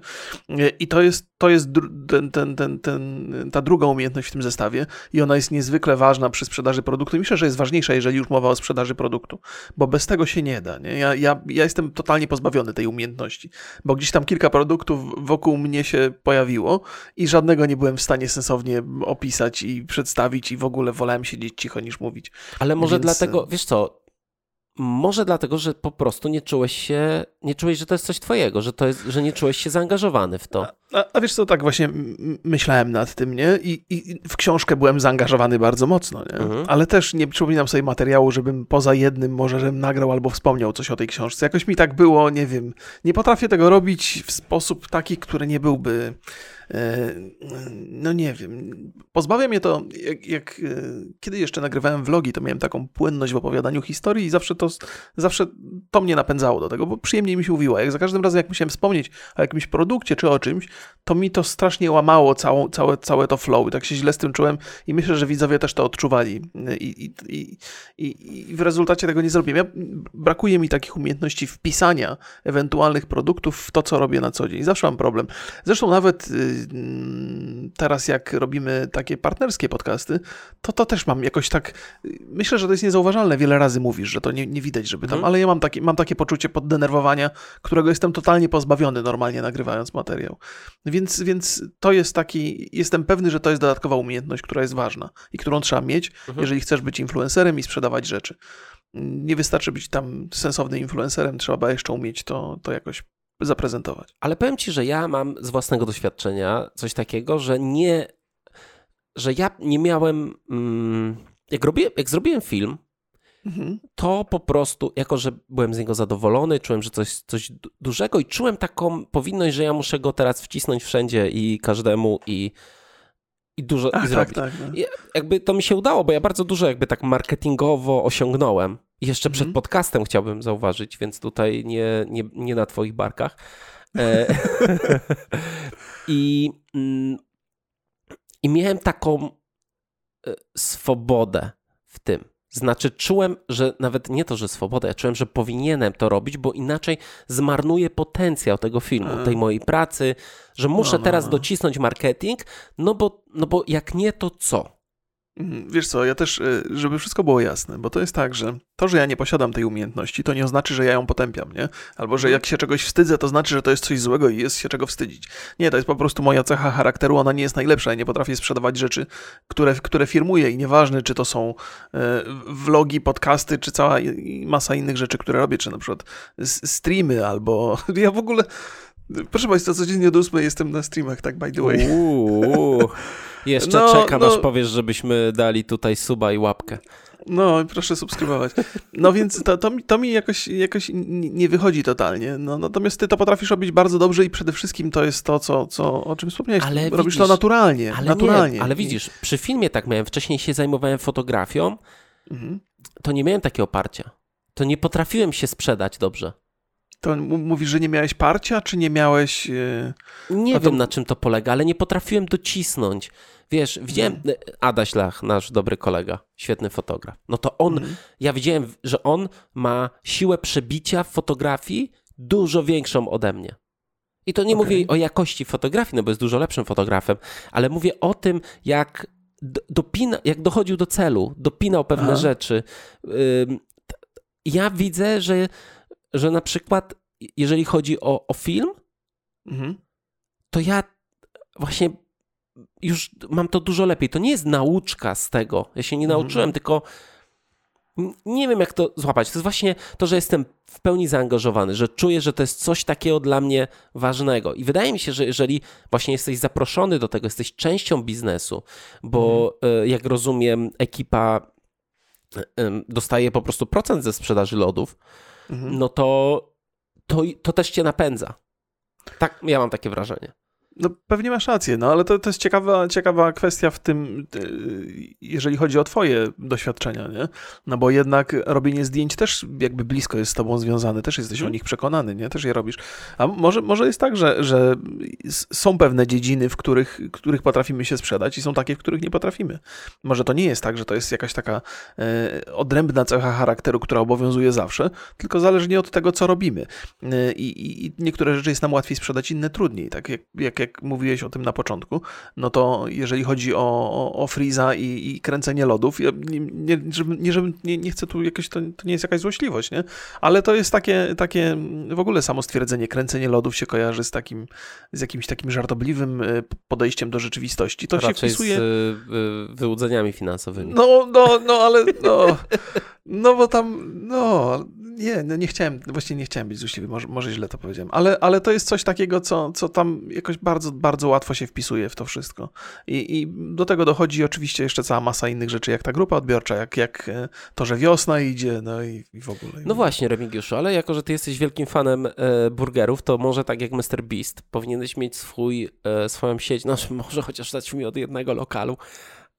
Y, I to jest, to jest ten, ten, ten, ten ta druga umiejętność w tym zestawie i ona jest niezwykle ważna przy sprzedaży produktu. Myślę, że jest ważniejsza, jeżeli już mowa o sprzedaży produktu, bo bez tego się nie da. Nie? Ja, ja, ja jestem totalnie pozbawiony tej umiejętności, bo gdzieś tam kilka produktów wokół mnie się pojawiło i żadnego nie byłem w stanie sensownie opisać i przedstawić i w ogóle wolałem siedzieć cicho niż mówić. Ale może Więc... dlatego, wiesz co, może dlatego, że po prostu nie czułeś się, nie czułeś, że to jest coś twojego, że, to jest, że nie czułeś się zaangażowany w to. A, a wiesz co, tak właśnie myślałem nad tym, nie? I, I, w książkę byłem zaangażowany bardzo mocno, nie? Mhm. Ale też nie przypominam sobie materiału, żebym poza jednym może żebym nagrał albo wspomniał coś o tej książce. Jakoś mi tak było, nie wiem. Nie potrafię tego robić w sposób taki, który nie byłby no nie wiem, pozbawia mnie to, jak, jak, e, kiedy jeszcze nagrywałem vlogi, to miałem taką płynność w opowiadaniu historii i zawsze to, zawsze to mnie napędzało do tego, bo przyjemniej mi się mówiło. Jak za każdym razem, jak musiałem wspomnieć o jakimś produkcie czy o czymś, to mi to strasznie łamało całą, całe, całe to flow i tak się źle z tym czułem i myślę, że widzowie też to odczuwali i, i, i, i, w rezultacie tego nie zrobiłem. Ja, brakuje mi takich umiejętności wpisania ewentualnych produktów w to, co robię na co dzień. Zawsze mam problem. Zresztą nawet y, teraz jak robimy takie partnerskie podcasty, to to też mam jakoś tak, myślę, że to jest niezauważalne, wiele razy mówisz, że to nie, nie widać, żeby tam, hmm. ale ja mam takie, mam takie poczucie poddenerwowania, którego jestem totalnie pozbawiony normalnie nagrywając materiał. Więc, więc to jest taki, jestem pewny, że to jest dodatkowa umiejętność, która jest ważna i którą trzeba mieć, hmm. jeżeli chcesz być influencerem i sprzedawać rzeczy. Nie wystarczy być tam sensownym influencerem, trzeba jeszcze umieć to, to jakoś zaprezentować. Ale powiem ci, że ja mam z własnego doświadczenia coś takiego, że nie, że ja nie miałem, mm, jak, robię, jak zrobiłem film, mhm. to po prostu, jako że byłem z niego zadowolony, czułem, że coś, coś dużego i czułem taką powinność, że ja muszę go teraz wcisnąć wszędzie i każdemu i i dużo Ach, i tak, zrobić. Tak, tak, no. I jakby to mi się udało, bo ja bardzo dużo jakby tak marketingowo osiągnąłem. I jeszcze mhm. przed podcastem chciałbym zauważyć, więc tutaj nie, nie, nie na twoich barkach. E, I, mm, I miałem taką e, swobodę w tym. Znaczy, czułem, że nawet nie to, że swobodę, ja czułem, że powinienem to robić, bo inaczej zmarnuję potencjał tego filmu, tej mojej pracy, że muszę no, no, teraz no. docisnąć marketing, no bo, no bo jak nie, to co? Mhm. Wiesz co, ja też, y, żeby wszystko było jasne, bo to jest tak, że to, że ja nie posiadam tej umiejętności, to nie oznacza, że ja ją potępiam, nie? Albo, że jak się czegoś wstydzę, to znaczy, że to jest coś złego i jest się czego wstydzić. Nie, to jest po prostu moja cecha charakteru, ona nie jest najlepsza. Ja nie potrafię sprzedawać rzeczy, które, które firmuję i nieważne, czy to są e, vlogi, podcasty, czy cała masa innych rzeczy, które robię, czy na przykład streamy, albo ja w ogóle... Proszę Państwa, codziennie do 8 jestem na streamach, tak by the way. Uuu. Jeszcze no, czekam, no, aż powiesz, żebyśmy dali tutaj suba i łapkę. No, proszę subskrybować. No więc to, to, mi, to mi jakoś, jakoś nie wychodzi totalnie. No, natomiast ty to potrafisz robić bardzo dobrze i przede wszystkim to jest to, co, co, o czym wspomniałeś. Ale Robisz widzisz, to naturalnie. Ale naturalnie. Nie, ale widzisz, przy filmie tak miałem. Wcześniej się zajmowałem fotografią. Mhm. To nie miałem takiego oparcia. To nie potrafiłem się sprzedać dobrze. To mówisz, że nie miałeś parcia, czy nie miałeś. Yy... Nie wiem na czym to polega, ale nie potrafiłem docisnąć. Wiesz, widziałem mm. Adaś Lach, nasz dobry kolega, świetny fotograf. No to on, mm. ja widziałem, że on ma siłę przebicia w fotografii dużo większą ode mnie. I to nie okay. mówię o jakości fotografii, no bo jest dużo lepszym fotografem, ale mówię o tym, jak dopina, jak dochodził do celu, dopinał pewne Aha. rzeczy. Ja widzę, że że na przykład, jeżeli chodzi o, o film, mhm. to ja właśnie już mam to dużo lepiej. To nie jest nauczka z tego. Ja się nie mhm. nauczyłem, tylko nie wiem, jak to złapać. To jest właśnie to, że jestem w pełni zaangażowany, że czuję, że to jest coś takiego dla mnie ważnego. I wydaje mi się, że jeżeli właśnie jesteś zaproszony do tego, jesteś częścią biznesu, bo mhm. E, jak rozumiem, ekipa dostaje po prostu procent ze sprzedaży lodów, mhm. no to, to to też cię napędza. Tak, ja mam takie wrażenie. No pewnie masz rację, no ale to, to jest ciekawa, ciekawa kwestia w tym, y, jeżeli chodzi o twoje doświadczenia, nie? No bo jednak robienie zdjęć też jakby blisko jest z tobą związane, też jesteś hmm. o mhm. nich przekonany, nie? Też je robisz. A może, może jest tak, że, że są pewne dziedziny, w których, których potrafimy się sprzedać i są takie, w których nie potrafimy. Może to nie jest tak, że to jest jakaś taka e, odrębna cecha charakteru, która obowiązuje zawsze, tylko zależnie od tego, co robimy. E, i, I niektóre rzeczy jest nam łatwiej sprzedać, inne trudniej. Tak jak, jak, jak mówiłeś o tym na początku, no to jeżeli chodzi o, o, o Freeza i, i, kręcenie lodów, nie, nie, nie, nie, nie chcę tu jakieś, to, to, nie jest jakaś złośliwość, nie? Ale to jest takie, takie w ogóle samo stwierdzenie, kręcenie lodów się kojarzy z takim, z jakimś takim żartobliwym y, podejściem do rzeczywistości. To Raczej się wpisuje... z y, wyłudzeniami finansowymi. No, no, no, ale no, no bo tam, no, nie, no nie chciałem, właściwie nie chciałem być złośliwy, może, może źle to powiedziałem, ale, ale to jest coś takiego, co, co tam jakoś bardzo, bardzo łatwo się wpisuje w to wszystko. I, I do tego dochodzi oczywiście jeszcze cała masa innych rzeczy, jak ta grupa odbiorcza, jak, jak e, to, że wiosna idzie, no i, i w ogóle. No właśnie, Remigiuszu, ale jako, że ty jesteś wielkim fanem e, burgerów, to może tak jak Mr. Beast, powinieneś mieć swój, e, swoją sieć, no może chociaż dać mi od jednego lokalu,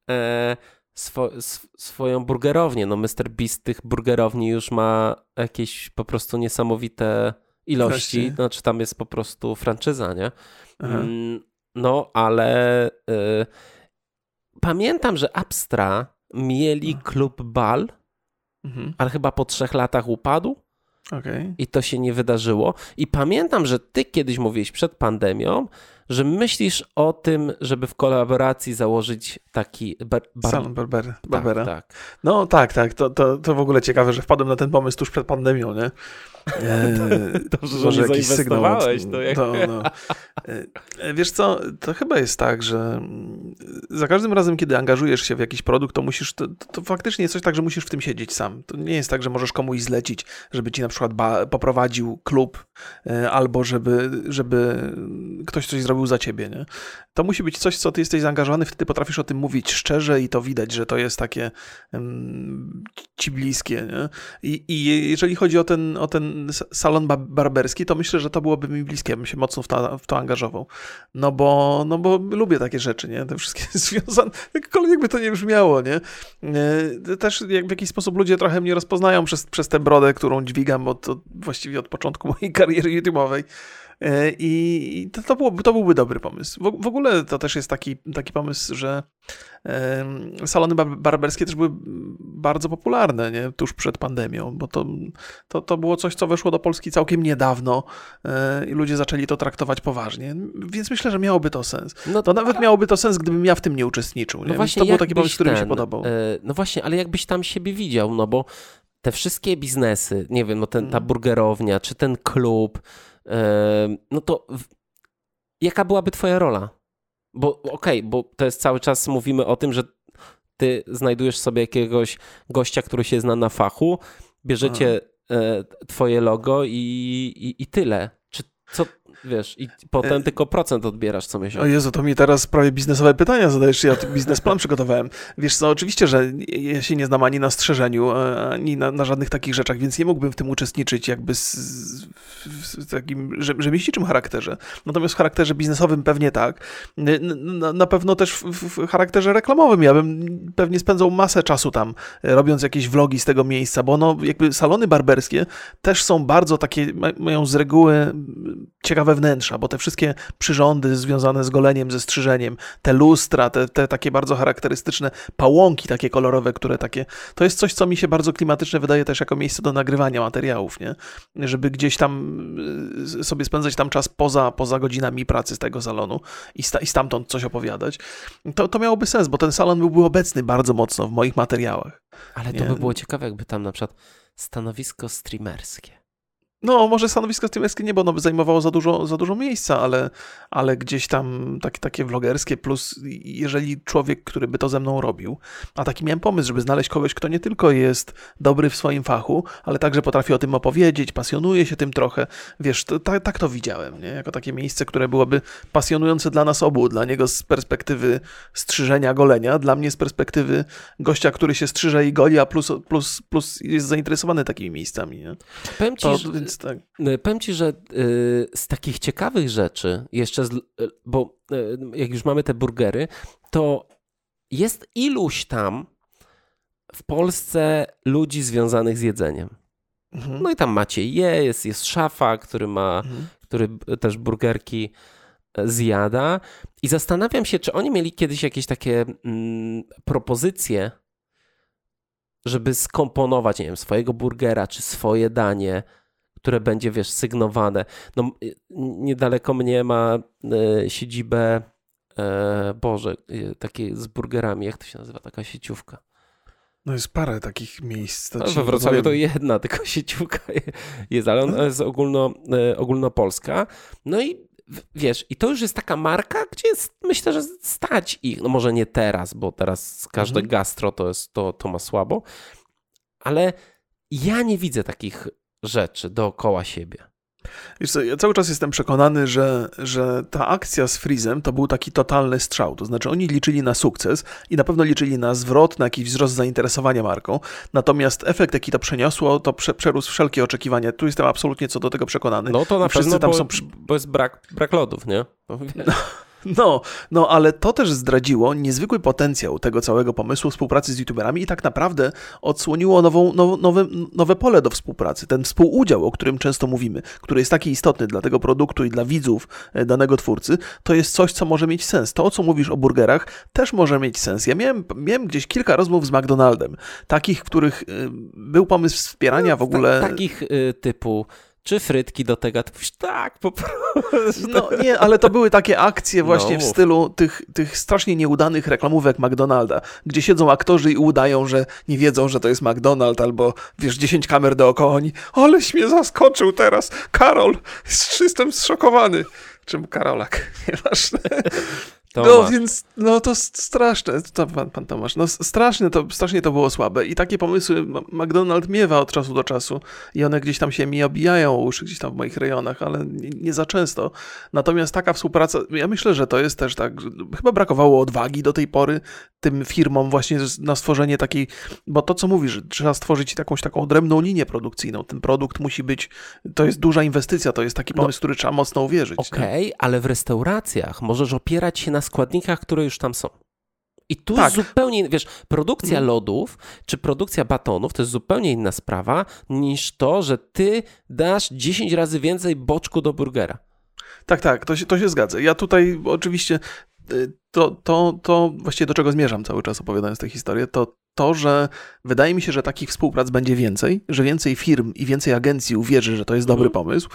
e, swo, swoją burgerownię. No Mr. Beast tych burgerowni już ma jakieś po prostu niesamowite ilości. Właśnie. Znaczy tam jest po prostu franczyza, nie? Mm, no, ale y, pamiętam, że Abstra mieli no. klub bal, mhm. ale chyba po trzech latach upadł. Okay. I to się nie wydarzyło. I pamiętam, że ty kiedyś mówiłeś przed pandemią, że myślisz o tym, żeby w kolaboracji założyć taki bar... bar... Salon barber, tak, Barbera. Tak, tak. No tak, tak. To, to, to w ogóle ciekawe, że wpadłem na ten pomysł tuż przed pandemią, nie? Dobrze, że może jakiś sygnał. To jak... no, no. E, wiesz co, to chyba jest tak, że mm, za każdym razem, kiedy angażujesz się w jakiś produkt, to musisz, to, to faktycznie jest coś tak, że musisz w tym siedzieć sam. To nie jest tak, że możesz komuś zlecić, żeby ci na przykład poprowadził klub, e, albo żeby, żeby ktoś coś zrobił za ciebie, nie? To musi być coś, co ty jesteś zaangażowany, wtedy potrafisz o tym mówić szczerze i to widać, że to jest takie um, ci bliskie, nie? I, I jeżeli chodzi o ten, o ten salon barberski, to myślę, że to byłoby mi bliskie, bym się mocno w to, w to angażował. No bo, no bo lubię takie rzeczy, nie? Te wszystkie związane, jakkolwiek by to nie brzmiało, nie? E, też jak w jakiś sposób ludzie trochę mnie rozpoznają przez, przez tę brodę, którą dźwigam od, od właściwie od początku mojej kariery YouTube'owej. E, I to, to, byłoby, to byłby dobry pomysł. W, w, ogóle to też jest taki, taki pomysł, że salony barberskie też były bardzo popularne nie? tuż przed pandemią, bo to, to, to było coś, co weszło do Polski całkiem niedawno e, i ludzie zaczęli to traktować poważnie, więc myślę, że miałoby to sens. No to nawet miałoby to sens, gdybym ja w tym nie uczestniczył. Nie? No właśnie, to był taki pomysł, który ten, mi się podobał. E, no właśnie, ale jakbyś tam siebie widział, no bo te wszystkie biznesy, nie wiem, no ten, ta mm. burgerownia, czy ten klub, no to jaka byłaby twoja rola? Bo okej, okay, bo to jest cały czas mówimy o tym, że ty znajdujesz sobie jakiegoś gościa, który się zna na fachu, bierzecie e, twoje logo i, i, i tyle. Czy co, Wiesz, i potem e, tylko procent odbierasz co miesiąc. O Jezu, to mi teraz prawie biznesowe pytania zadajesz, ja biznesplan przygotowałem. Wiesz co, oczywiście, że ja się nie znam ani na strzeżeniu, e, ani na, na żadnych takich rzeczach, więc nie mógłbym w tym uczestniczyć jakby z, z takim rzemieślniczym charakterze. Natomiast w charakterze biznesowym pewnie tak. Na, na pewno też w, w, charakterze reklamowym ja bym pewnie spędzał masę czasu tam, robiąc jakieś vlogi z tego miejsca, bo no jakby salony barberskie też są bardzo takie, mają z reguły ciekawe wnętrza, bo te wszystkie przyrządy związane z goleniem, ze strzyżeniem, te lustra, te, te takie bardzo charakterystyczne pałąki takie kolorowe, które takie, to jest coś, co mi się bardzo klimatyczne wydaje też jako miejsce do nagrywania materiałów, nie? Żeby gdzieś tam y, sobie spędzać tam czas poza, poza godzinami pracy z tego salonu i, sta, i stamtąd coś opowiadać, to, to miałoby sens, bo ten salon byłby obecny bardzo mocno w moich materiałach. Ale to nie? by było ciekawe, jakby tam na przykład stanowisko streamerskie. No, może stanowisko streamerskie nie, bo ono by zajmowało za dużo, za dużo miejsca, ale, ale gdzieś tam tak, takie vlogerskie, plus jeżeli człowiek, który by to ze mną robił, a taki miałem pomysł, żeby znaleźć kogoś, kto nie tylko jest dobry w swoim fachu, ale także potrafi o tym opowiedzieć, pasjonuje się tym trochę, wiesz, to, tak, tak to widziałem, nie? Jako takie miejsce, które byłoby pasjonujące dla nas obu, dla niego z perspektywy strzyżenia, golenia, dla mnie z perspektywy gościa, który się strzyże i goli, a plus, plus, plus jest zainteresowany takimi miejscami, nie? Powiem ci, to, że... więc tak. Y, powiem ci, że y, z takich ciekawych rzeczy, jeszcze, z, y, bo jak już mamy te burgery, to jest iluś tam w Polsce ludzi związanych z jedzeniem. Mhm. No i tam macie je, jest, jest szafa, który ma, mhm. który też burgerki e, zjada. I zastanawiam się, czy oni mieli kiedyś jakieś takie mm, propozycje, żeby skomponować, nie wiem, swojego burgera czy swoje danie które będzie, wiesz, sygnowane. No, niedaleko mnie ma e, siedzibę, e, Boże, takie z burgerami, jak to się nazywa, taka sieciówka. No jest parę takich miejsc. No, we Wrocławiu to jedna tylko sieciówka jest, ale ona jest ogólno, e, ogólnopolska. No i wiesz, i to już jest taka marka, gdzie jest, myślę, że stać ich, no może nie teraz, bo teraz każde mhm. gastro to, jest, to, to ma słabo, ale ja nie widzę takich rzeczy dookoła siebie. Wiesz co, ja cały czas jestem przekonany, że, że ta akcja z Freezem to był taki totalny strzał. To znaczy oni liczyli na sukces i na pewno liczyli na zwrot, na jakiś wzrost zainteresowania marką. Natomiast efekt, jaki to przeniosło, to prze, przerósł wszelkie oczekiwania. Tu jestem absolutnie co do tego przekonany. No to na pewno, tam bo, są... bo jest brak, brak lodów, nie? No. No, no, ale to też zdradziło niezwykły potencjał tego całego pomysłu współpracy z youtuberami i tak naprawdę odsłoniło nową, now, nowe, nowe pole do współpracy. Ten współudział, o którym często mówimy, który jest taki istotny dla tego produktu i dla widzów e, danego twórcy, to jest coś, co może mieć sens. To, o co mówisz o burgerach, też może mieć sens. Ja miałem, miałem gdzieś kilka rozmów z McDonaldem, takich, w których e, był pomysł wspierania w ogóle... takich y, typu czy frytki do tego? Mówisz, tak, po prostu. No nie, ale to były takie akcje właśnie No, w stylu tych, tych strasznie nieudanych reklamówek McDonalda, gdzie siedzą aktorzy i udają, że nie wiedzą, że to jest McDonald, albo wiesz, 10 kamer dookoła, oni, aleś mnie zaskoczył teraz, Karol, jestem zszokowany. Czym Karolak, nieważne. No Tomasz. więc, no to straszne, to pan, pan Tomasz, no straszne to, strasznie to było słabe i takie pomysły McDonald miewa od czasu do czasu i one gdzieś tam się mi obijają o uszy gdzieś tam w moich rejonach, ale nie, nie za często. Natomiast taka współpraca, ja myślę, że to jest też tak, chyba brakowało odwagi do tej pory tym firmom właśnie na stworzenie takiej, bo to co mówisz, trzeba stworzyć jakąś taką odrębną linię produkcyjną, ten produkt musi być, to jest duża inwestycja, to jest taki No. pomysł, który trzeba mocno uwierzyć. Okej, ale w restauracjach możesz opierać się na składnikach, które już tam są. I tu Tak. zupełnie, wiesz, produkcja Mhm. lodów czy produkcja batonów to jest zupełnie inna sprawa niż to, że ty dasz 10 razy więcej boczku do burgera. Tak, tak, to się, to się zgadza. Ja tutaj oczywiście y, to, to, to właściwie do czego zmierzam cały czas opowiadając tę historię, to to, że wydaje mi się, że takich współprac będzie więcej, że więcej firm i więcej agencji uwierzy, że to jest dobry Mhm. pomysł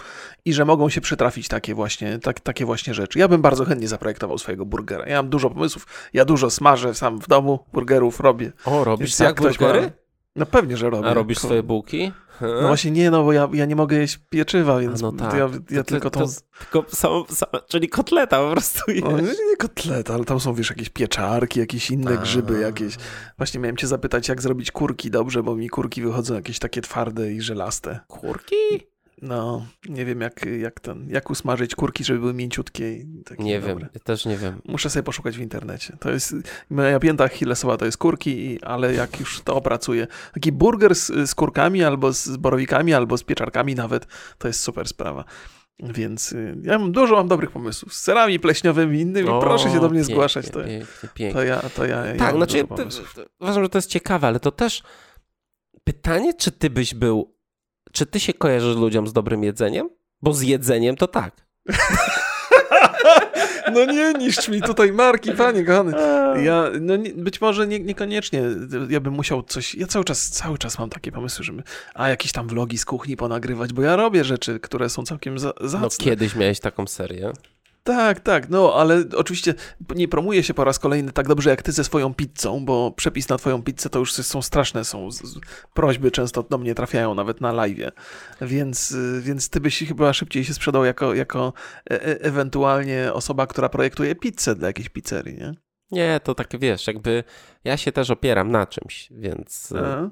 i że mogą się przytrafić takie właśnie, tak, takie właśnie rzeczy. Ja bym bardzo chętnie zaprojektował swojego burgera. Ja mam dużo pomysłów, ja dużo smażę sam w domu, burgerów robię. O, robisz Więc jak ktoś burgery? ma- No pewnie, że robię. A robisz swoje bułki? No właśnie nie, no bo ja, ja nie mogę jeść pieczywa, więc no to tak. ja, ja To ty- tylko tą... to- Tylko samą, samą, czyli kotleta po prostu jesz. nie kotleta, ale tam są, wiesz, jakieś pieczarki, jakieś inne A. grzyby jakieś. Właśnie miałem cię zapytać, jak zrobić kurki dobrze, bo mi kurki wychodzą jakieś takie twarde i żelaste. Kurki? No, nie wiem jak, jak ten, jak usmażyć kurki, żeby były mięciutkie i takie Nie dobre. wiem, ja też nie wiem. Muszę sobie poszukać w internecie. To jest, moja pięta achillesowa to jest kurki, ale jak już to opracuję, taki burger z, z kurkami, albo z borowikami, albo z pieczarkami nawet, to jest super sprawa. Więc y, ja mam dużo mam dobrych pomysłów. Z serami pleśniowymi innymi, O, proszę się do mnie pięknie, zgłaszać. To, Pięknie, pięknie. to ja, to ja, ja Tak, mam znaczy to, to, uważam, że to jest ciekawe, ale to też pytanie, czy ty byś był, czy ty się kojarzysz ludziom z dobrym jedzeniem? Bo z jedzeniem to tak. No nie niszcz mi tutaj marki, panie kochany. Ja, no nie, być może nie, niekoniecznie. Ja bym musiał coś. Ja cały czas, cały czas mam takie pomysły, żeby. A jakieś tam vlogi z kuchni ponagrywać, bo ja robię rzeczy, które są całkiem za, No zacne. kiedyś miałeś taką serię. Tak, tak, no ale oczywiście nie promuję się po raz kolejny tak dobrze jak ty ze swoją pizzą, bo przepis na twoją pizzę to już są straszne, są z, z, prośby często do mnie trafiają nawet na live, więc, y, więc ty byś chyba szybciej się sprzedał jako, jako e, e, ewentualnie osoba, która projektuje pizzę dla jakiejś pizzerii, nie? Nie, to tak wiesz, jakby ja się też opieram na czymś, więc e, A.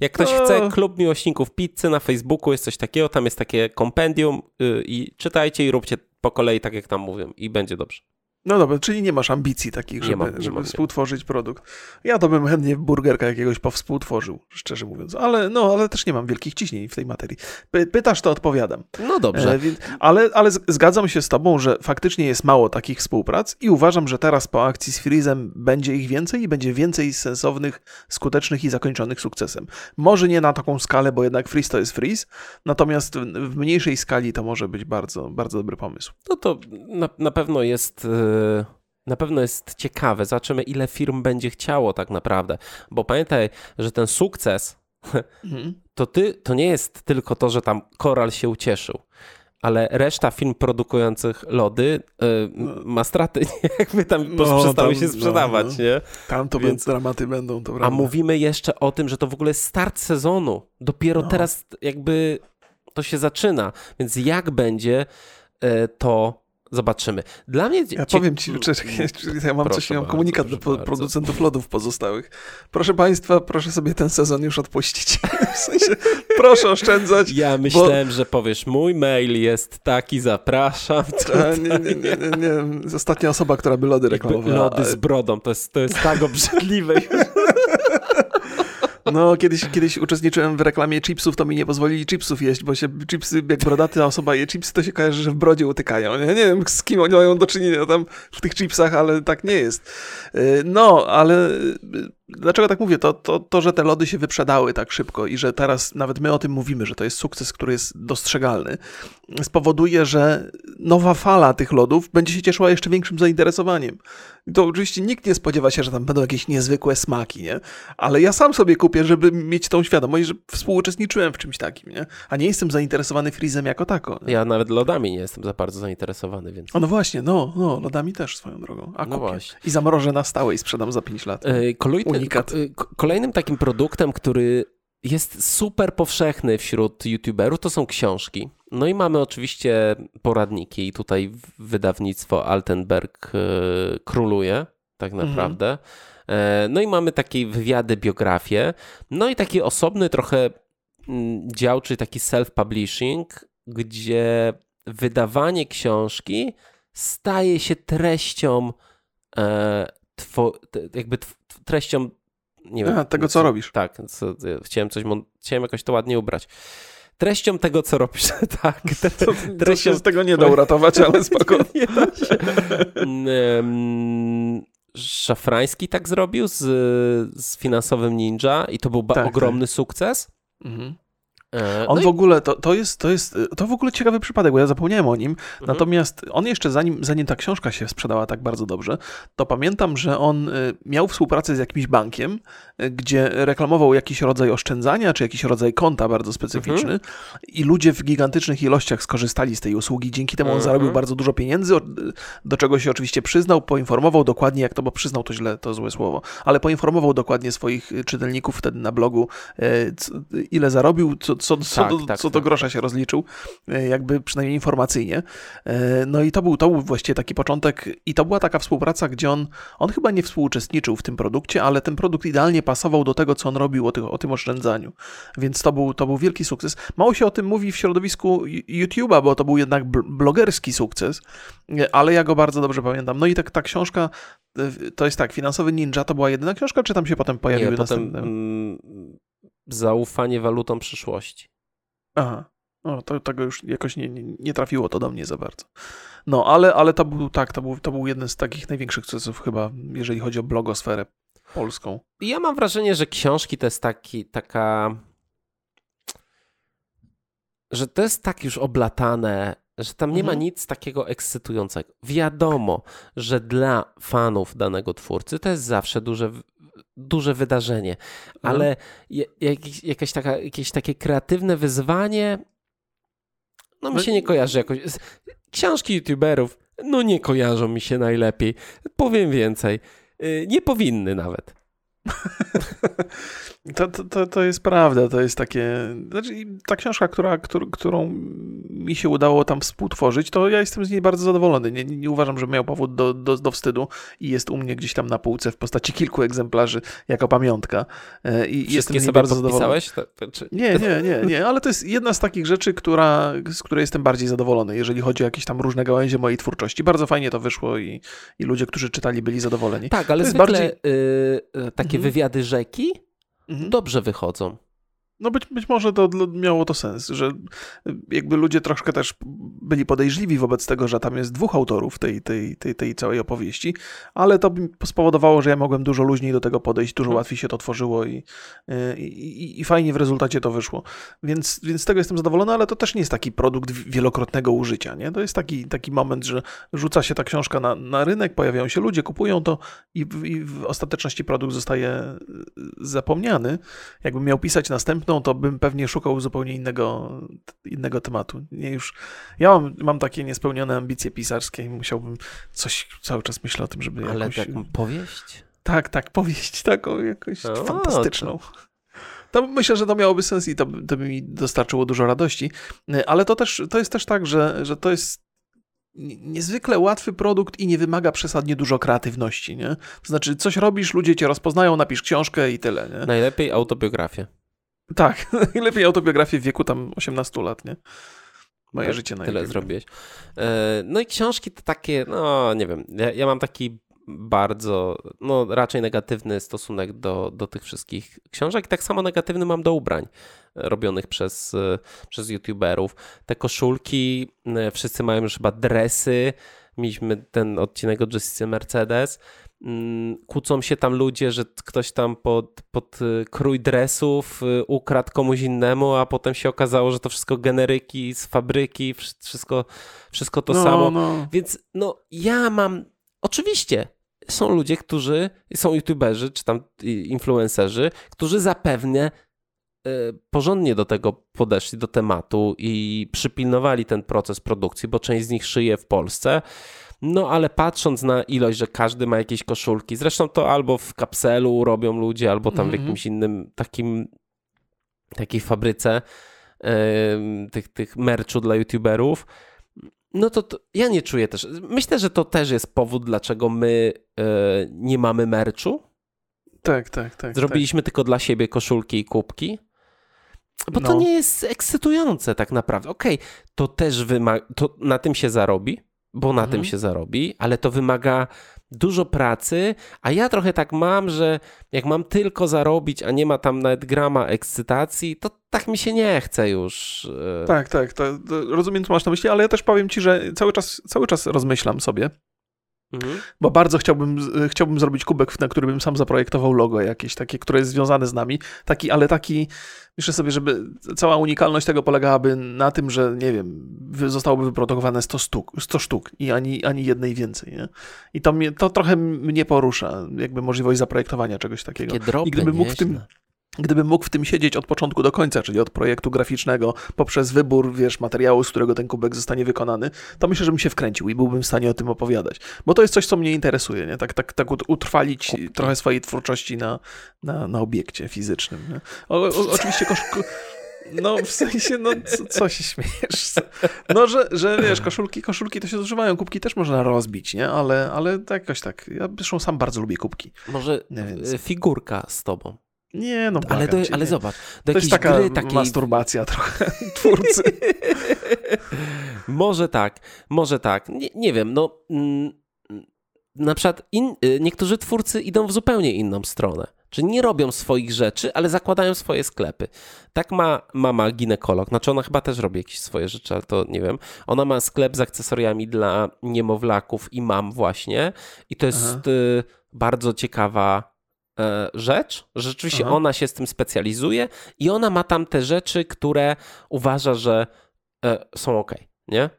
jak ktoś O. chce klub miłośników pizzy na Facebooku, jest coś takiego, tam jest takie kompendium y, i czytajcie i róbcie po kolei tak jak tam mówią i będzie dobrze. No dobra, czyli nie masz ambicji takich, Nie żeby, mam, nie żeby mam, nie. współtworzyć produkt. Ja to bym chętnie burgerka jakiegoś powspółtworzył, szczerze mówiąc, ale no, ale też nie mam wielkich ciśnień w tej materii. Py, pytasz, to odpowiadam. No dobrze. E, więc, ale, ale zgadzam się z tobą, że faktycznie jest mało takich współprac i uważam, że teraz po akcji z Freezem będzie ich więcej i będzie więcej sensownych, skutecznych i zakończonych sukcesem. Może nie na taką skalę, bo jednak Freeze to jest Freeze, natomiast w, w mniejszej skali to może być bardzo, bardzo dobry pomysł. No to na, na pewno jest. Na pewno jest ciekawe. Zobaczymy, ile firm będzie chciało tak naprawdę. Bo pamiętaj, że ten sukces Mhm. to, ty, to nie jest tylko to, że tam Koral się ucieszył, ale reszta firm produkujących lody e, m- ma straty, nie? jakby tam No, przestały tam, się no, sprzedawać, no. nie? Tam to Więc- dramaty będą, to A mówimy jeszcze o tym, że to w ogóle jest start sezonu. Dopiero No. teraz jakby to się zaczyna. Więc jak będzie, e, to zobaczymy. Dla mnie. Ja cie- powiem ci, czekaj, ja mam Proszę coś, ja mam komunikat do po- bardzo. producentów lodów pozostałych. Proszę państwa, proszę sobie ten sezon już odpuścić. W sensie, proszę oszczędzać. Ja myślałem, że powiesz, mój mail jest taki, zapraszam. A, nie, nie, nie, nie, nie. Ostatnia osoba, która by lody reklamowała. Lody z brodą, to jest, to jest tak obrzydliwe. No, kiedyś, kiedyś uczestniczyłem w reklamie chipsów, to mi nie pozwolili chipsów jeść, bo się chipsy, jak brodaty osoba je chipsy, to się kojarzy, że w brodzie utykają. Nie, nie wiem, z kim oni mają do czynienia tam w tych chipsach, ale tak nie jest. Y, No, ale y, dlaczego tak mówię? To, to, to, że te lody się wyprzedały tak szybko i że teraz nawet my o tym mówimy, że to jest sukces, który jest dostrzegalny, spowoduje, że nowa fala tych lodów będzie się cieszyła jeszcze większym zainteresowaniem. I to oczywiście nikt nie spodziewa się, że tam będą jakieś niezwykłe smaki, nie? Ale ja sam sobie kupię, żeby mieć tą świadomość, że współuczestniczyłem w czymś takim, nie? A nie jestem zainteresowany frizem jako tako. Nie? Ja nawet lodami nie jestem za bardzo zainteresowany, więc... O, no właśnie, no, no, lodami też swoją drogą. A no właśnie. I zamrożę na stałe i sprzedam za 5 lat. Yy, Unikat. Kolejnym takim produktem, który jest super powszechny wśród youtuberów, to są książki. No i mamy oczywiście poradniki i tutaj wydawnictwo Altenberg e, króluje tak mhm. naprawdę. Mhm. No i mamy takie wywiady, biografie. No i taki osobny trochę mm, dział, czyli taki self-publishing, gdzie wydawanie książki staje się treścią e, jakby treścią nie wiem. A, tego, co, robisz. Tak, co, chciałem coś, chciałem jakoś to ładnie ubrać. Treścią tego, co robisz, tak. Tre, to, to się z tego nie da uratować, ale spokojnie. nie da się. Szafrański tak zrobił z, z finansowym ninja i to był tak, ogromny tak. sukces. Mhm. E, on no w ogóle, to, to, jest, to jest to w ogóle ciekawy przypadek, bo ja zapomniałem o nim. Mhm. Natomiast on jeszcze zanim, zanim ta książka się sprzedała tak bardzo dobrze, to pamiętam, że on y, miał współpracę z jakimś bankiem, y, gdzie reklamował jakiś rodzaj oszczędzania, czy jakiś rodzaj konta bardzo specyficzny mhm. i ludzie w gigantycznych ilościach skorzystali z tej usługi. Dzięki temu on mhm. zarobił bardzo dużo pieniędzy, do czego się oczywiście przyznał, poinformował dokładnie, jak to, bo przyznał to źle, to złe słowo, ale poinformował dokładnie swoich czytelników wtedy na blogu, ile zarobił, co, co, co, tak, do, tak, co do tak. grosza się rozliczył, e, jakby przynajmniej informacyjnie. E, no i to był, to był właściwie taki początek i to była taka współpraca, gdzie on, on chyba nie współuczestniczył w tym produkcie, ale ten produkt idealnie pasował do tego, co on robił o, tych, o tym oszczędzaniu. Więc to był, to był wielki sukces. Mało się o tym mówi w środowisku YouTube'a, bo to był jednak blogerski sukces, e, ale ja go bardzo dobrze pamiętam. No i tak ta książka, to jest tak, Finansowy Ninja to była jedyna książka, czy tam się potem pojawiły nie, następne? Potem, mm, zaufanie walutom przyszłości. Aha. O, to, tego już jakoś nie, nie, nie, trafiło to do mnie za bardzo. No, ale, ale to był tak, to był, to był jeden z takich największych sukcesów chyba, jeżeli chodzi o blogosferę polską. Ja mam wrażenie, że książki to jest taki, taka... że to jest tak już oblatane, że tam nie mhm. ma nic takiego ekscytującego. Wiadomo, że dla fanów danego twórcy to jest zawsze duże duże wydarzenie, mhm. ale jakieś, jakaś taka, jakieś takie kreatywne wyzwanie, no mi no się nie kojarzy jakoś. Książki youtuberów, no nie kojarzą mi się najlepiej. Powiem więcej. Y, nie powinny nawet. To, to, to jest prawda, to jest takie. Znaczy, ta książka, która, któr, którą mi się udało tam współtworzyć, to ja jestem z niej bardzo zadowolony. Nie, nie uważam, że miał powód do, do, do, wstydu i jest u mnie gdzieś tam na półce w postaci kilku egzemplarzy jako pamiątka. E, I jestem z niej bardzo zadowolony. To, czy... Nie, nie, nie, nie, ale to jest jedna z takich rzeczy, która, z której jestem bardziej zadowolony, jeżeli chodzi o jakieś tam różne gałęzie mojej twórczości. Bardzo fajnie to wyszło i, i ludzie, którzy czytali, byli zadowoleni. Tak, ale zwykle bardziej... yy, takie mhm. wywiady rzeki mhm. dobrze wychodzą. No być, być może to miało to sens, że jakby ludzie troszkę też byli podejrzliwi wobec tego, że tam jest dwóch autorów tej, tej, tej, tej całej opowieści, ale to spowodowało, że ja mogłem dużo luźniej do tego podejść, dużo hmm. łatwiej się to tworzyło i, i, i, i, fajnie w rezultacie to wyszło. Więc, więc z tego jestem zadowolony, ale to też nie jest taki produkt wielokrotnego użycia. Nie? To jest taki, taki moment, że rzuca się ta książka na, na rynek, pojawiają się ludzie, kupują to i, i w ostateczności produkt zostaje zapomniany. Jakbym miał pisać następny to bym pewnie szukał zupełnie innego, innego tematu. Nie już, ja mam, mam takie niespełnione ambicje pisarskie i musiałbym coś, cały czas myślę o tym, żeby Ale jakoś... Ale powieść? Tak, tak, powieść taką jakoś o, fantastyczną. To... To myślę, że to miałoby sens i to, to by mi dostarczyło dużo radości. Ale to też to jest też tak, że, że to jest niezwykle łatwy produkt i nie wymaga przesadnie dużo kreatywności, nie? To znaczy, coś robisz, ludzie cię rozpoznają, napisz książkę i tyle, nie? Najlepiej autobiografię. Tak, lepiej autobiografię w wieku tam 18 lat, nie? Moje tak, życie na Tyle zrobiłeś. E, no i książki to takie, no nie wiem, ja, ja, mam taki bardzo, no raczej negatywny stosunek do, do tych wszystkich książek. Tak samo negatywny mam do ubrań robionych przez, przez youtuberów. Te koszulki, e, wszyscy mają już chyba dresy. Mieliśmy ten odcinek o Jessica Mercedes. Mm, kłócą się tam ludzie, że ktoś tam pod, pod y, krój dresów y, ukradł komuś innemu, a potem się okazało, że to wszystko generyki z fabryki, wszystko, wszystko to no, samo. No. Więc no ja mam, oczywiście są ludzie, którzy są youtuberzy, czy tam influencerzy, którzy zapewne y, porządnie do tego podeszli, do tematu i przypilnowali ten proces produkcji, bo część z nich szyje w Polsce. No ale patrząc na ilość, że każdy ma jakieś koszulki, zresztą to albo w kapselu robią ludzie, albo tam w mhm. jakimś innym takim takiej fabryce yy, tych, tych merchu dla youtuberów, no to, to, ja nie czuję też. Myślę, że to też jest powód, dlaczego my yy, nie mamy merchu. Tak, tak, tak. Zrobiliśmy tak. tylko dla siebie koszulki i kubki. Bo no. to nie jest ekscytujące tak naprawdę. Okej, okay, to też wymaga, to na tym się zarobi, bo na mhm. tym się zarobi, ale to wymaga dużo pracy, a ja trochę tak mam, że jak mam tylko zarobić, a nie ma tam nawet grama ekscytacji, to tak mi się nie chce już. E. Tak, tak, to, to rozumiem, co masz na myśli, ale ja też powiem ci, że cały czas, cały czas rozmyślam sobie, Mhm. Bo bardzo chciałbym, chciałbym zrobić kubek, na który bym sam zaprojektował logo jakieś takie, które jest związane z nami. Taki, ale taki, myślę sobie, żeby cała unikalność tego polegałaby na tym, że nie wiem, zostałoby wyprodukowane 100 sztuk, 100 sztuk i ani, ani jednej więcej. Nie? I to, mnie, to trochę mnie porusza, jakby możliwość zaprojektowania czegoś takiego. Takie drobne, I gdybym mógł w tym Gdybym mógł w tym siedzieć od początku do końca, czyli od projektu graficznego, poprzez wybór, wiesz, materiału, z którego ten kubek zostanie wykonany, to myślę, że bym się wkręcił i byłbym w stanie o tym opowiadać. Bo to jest coś, co mnie interesuje, nie? Tak, tak, tak utrwalić trochę swojej twórczości na, na, na obiekcie fizycznym. O, o, oczywiście kosz... No, w sensie, no, co, co, się śmiejesz? No, że, że wiesz, koszulki, koszulki to się zużywają, kubki też można rozbić, nie? Ale, ale jakoś tak. Ja zresztą sam bardzo lubię kubki. Może nie, figurka z tobą. Nie, no ale, do, ale zobacz, do to jest taka gry takiej... masturbacja trochę twórcy. może tak, może tak. Nie, nie wiem, no mm, na przykład in, y, niektórzy twórcy idą w zupełnie inną stronę. Czyli nie robią swoich rzeczy, ale zakładają swoje sklepy. Tak ma mama ginekolog. Znaczy ona chyba też robi jakieś swoje rzeczy, ale to nie wiem. Ona ma sklep z akcesoriami dla niemowlaków i mam właśnie. I to jest Aha. Y, bardzo ciekawa rzecz, że rzeczywiście Aha. ona się z tym specjalizuje i ona ma tam te rzeczy, które uważa, że e, są ok, nie?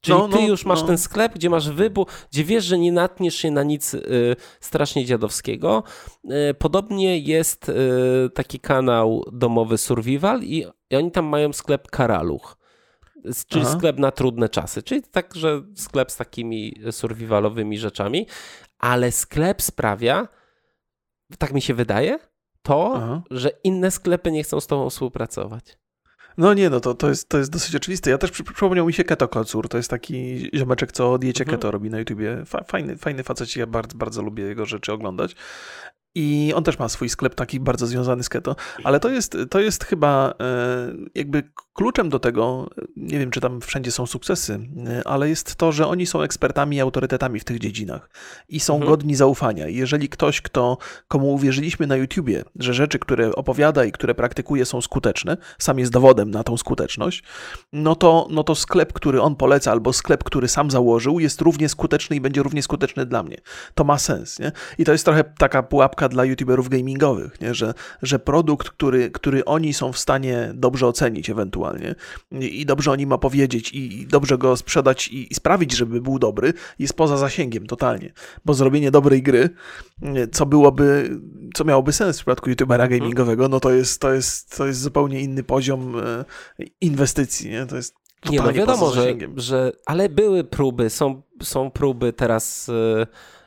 Czyli no, ty no, już masz no. ten sklep, gdzie masz wybór, gdzie wiesz, że nie natniesz się na nic y, strasznie dziadowskiego. Y, podobnie jest y, taki kanał domowy Survival i, i, oni tam mają sklep Karaluch, czyli Aha. sklep na trudne czasy, czyli także sklep z takimi survivalowymi rzeczami, ale sklep sprawia, tak mi się wydaje, to, Aha. że inne sklepy nie chcą z tobą współpracować. No nie, no to, to, jest, to jest dosyć oczywiste. Ja też przypomniał mi się Keto Kocur, to jest taki ziomeczek, co diecie mhm. keto robi na YouTubie. Fajny, fajny facet, ja bardzo, bardzo lubię jego rzeczy oglądać. I on też ma swój sklep taki bardzo związany z keto, ale to jest, to jest chyba e, jakby kluczem do tego, nie wiem czy tam wszędzie są sukcesy, e, ale jest to, że oni są ekspertami i autorytetami w tych dziedzinach i są mhm. godni zaufania. jeżeli ktoś, kto, komu uwierzyliśmy na YouTubie, że rzeczy, które opowiada i które praktykuje są skuteczne, sam jest dowodem na tą skuteczność, no to, no to sklep, który on poleca, albo sklep, który sam założył, jest równie skuteczny i będzie równie skuteczny dla mnie. To ma sens, nie? I to jest trochę taka pułapka dla YouTuberów gamingowych, nie? Że, że produkt, który, który oni są w stanie dobrze ocenić ewentualnie i dobrze o nim opowiedzieć i dobrze go sprzedać i, i sprawić, żeby był dobry, jest poza zasięgiem totalnie. Bo zrobienie dobrej gry, co byłoby, co miałoby sens w przypadku YouTubera mhm. gamingowego, no to jest, to jest, to jest zupełnie inny poziom e, inwestycji, nie? To jest nie, no wiadomo, że, że, ale były próby, są, są próby teraz. Yy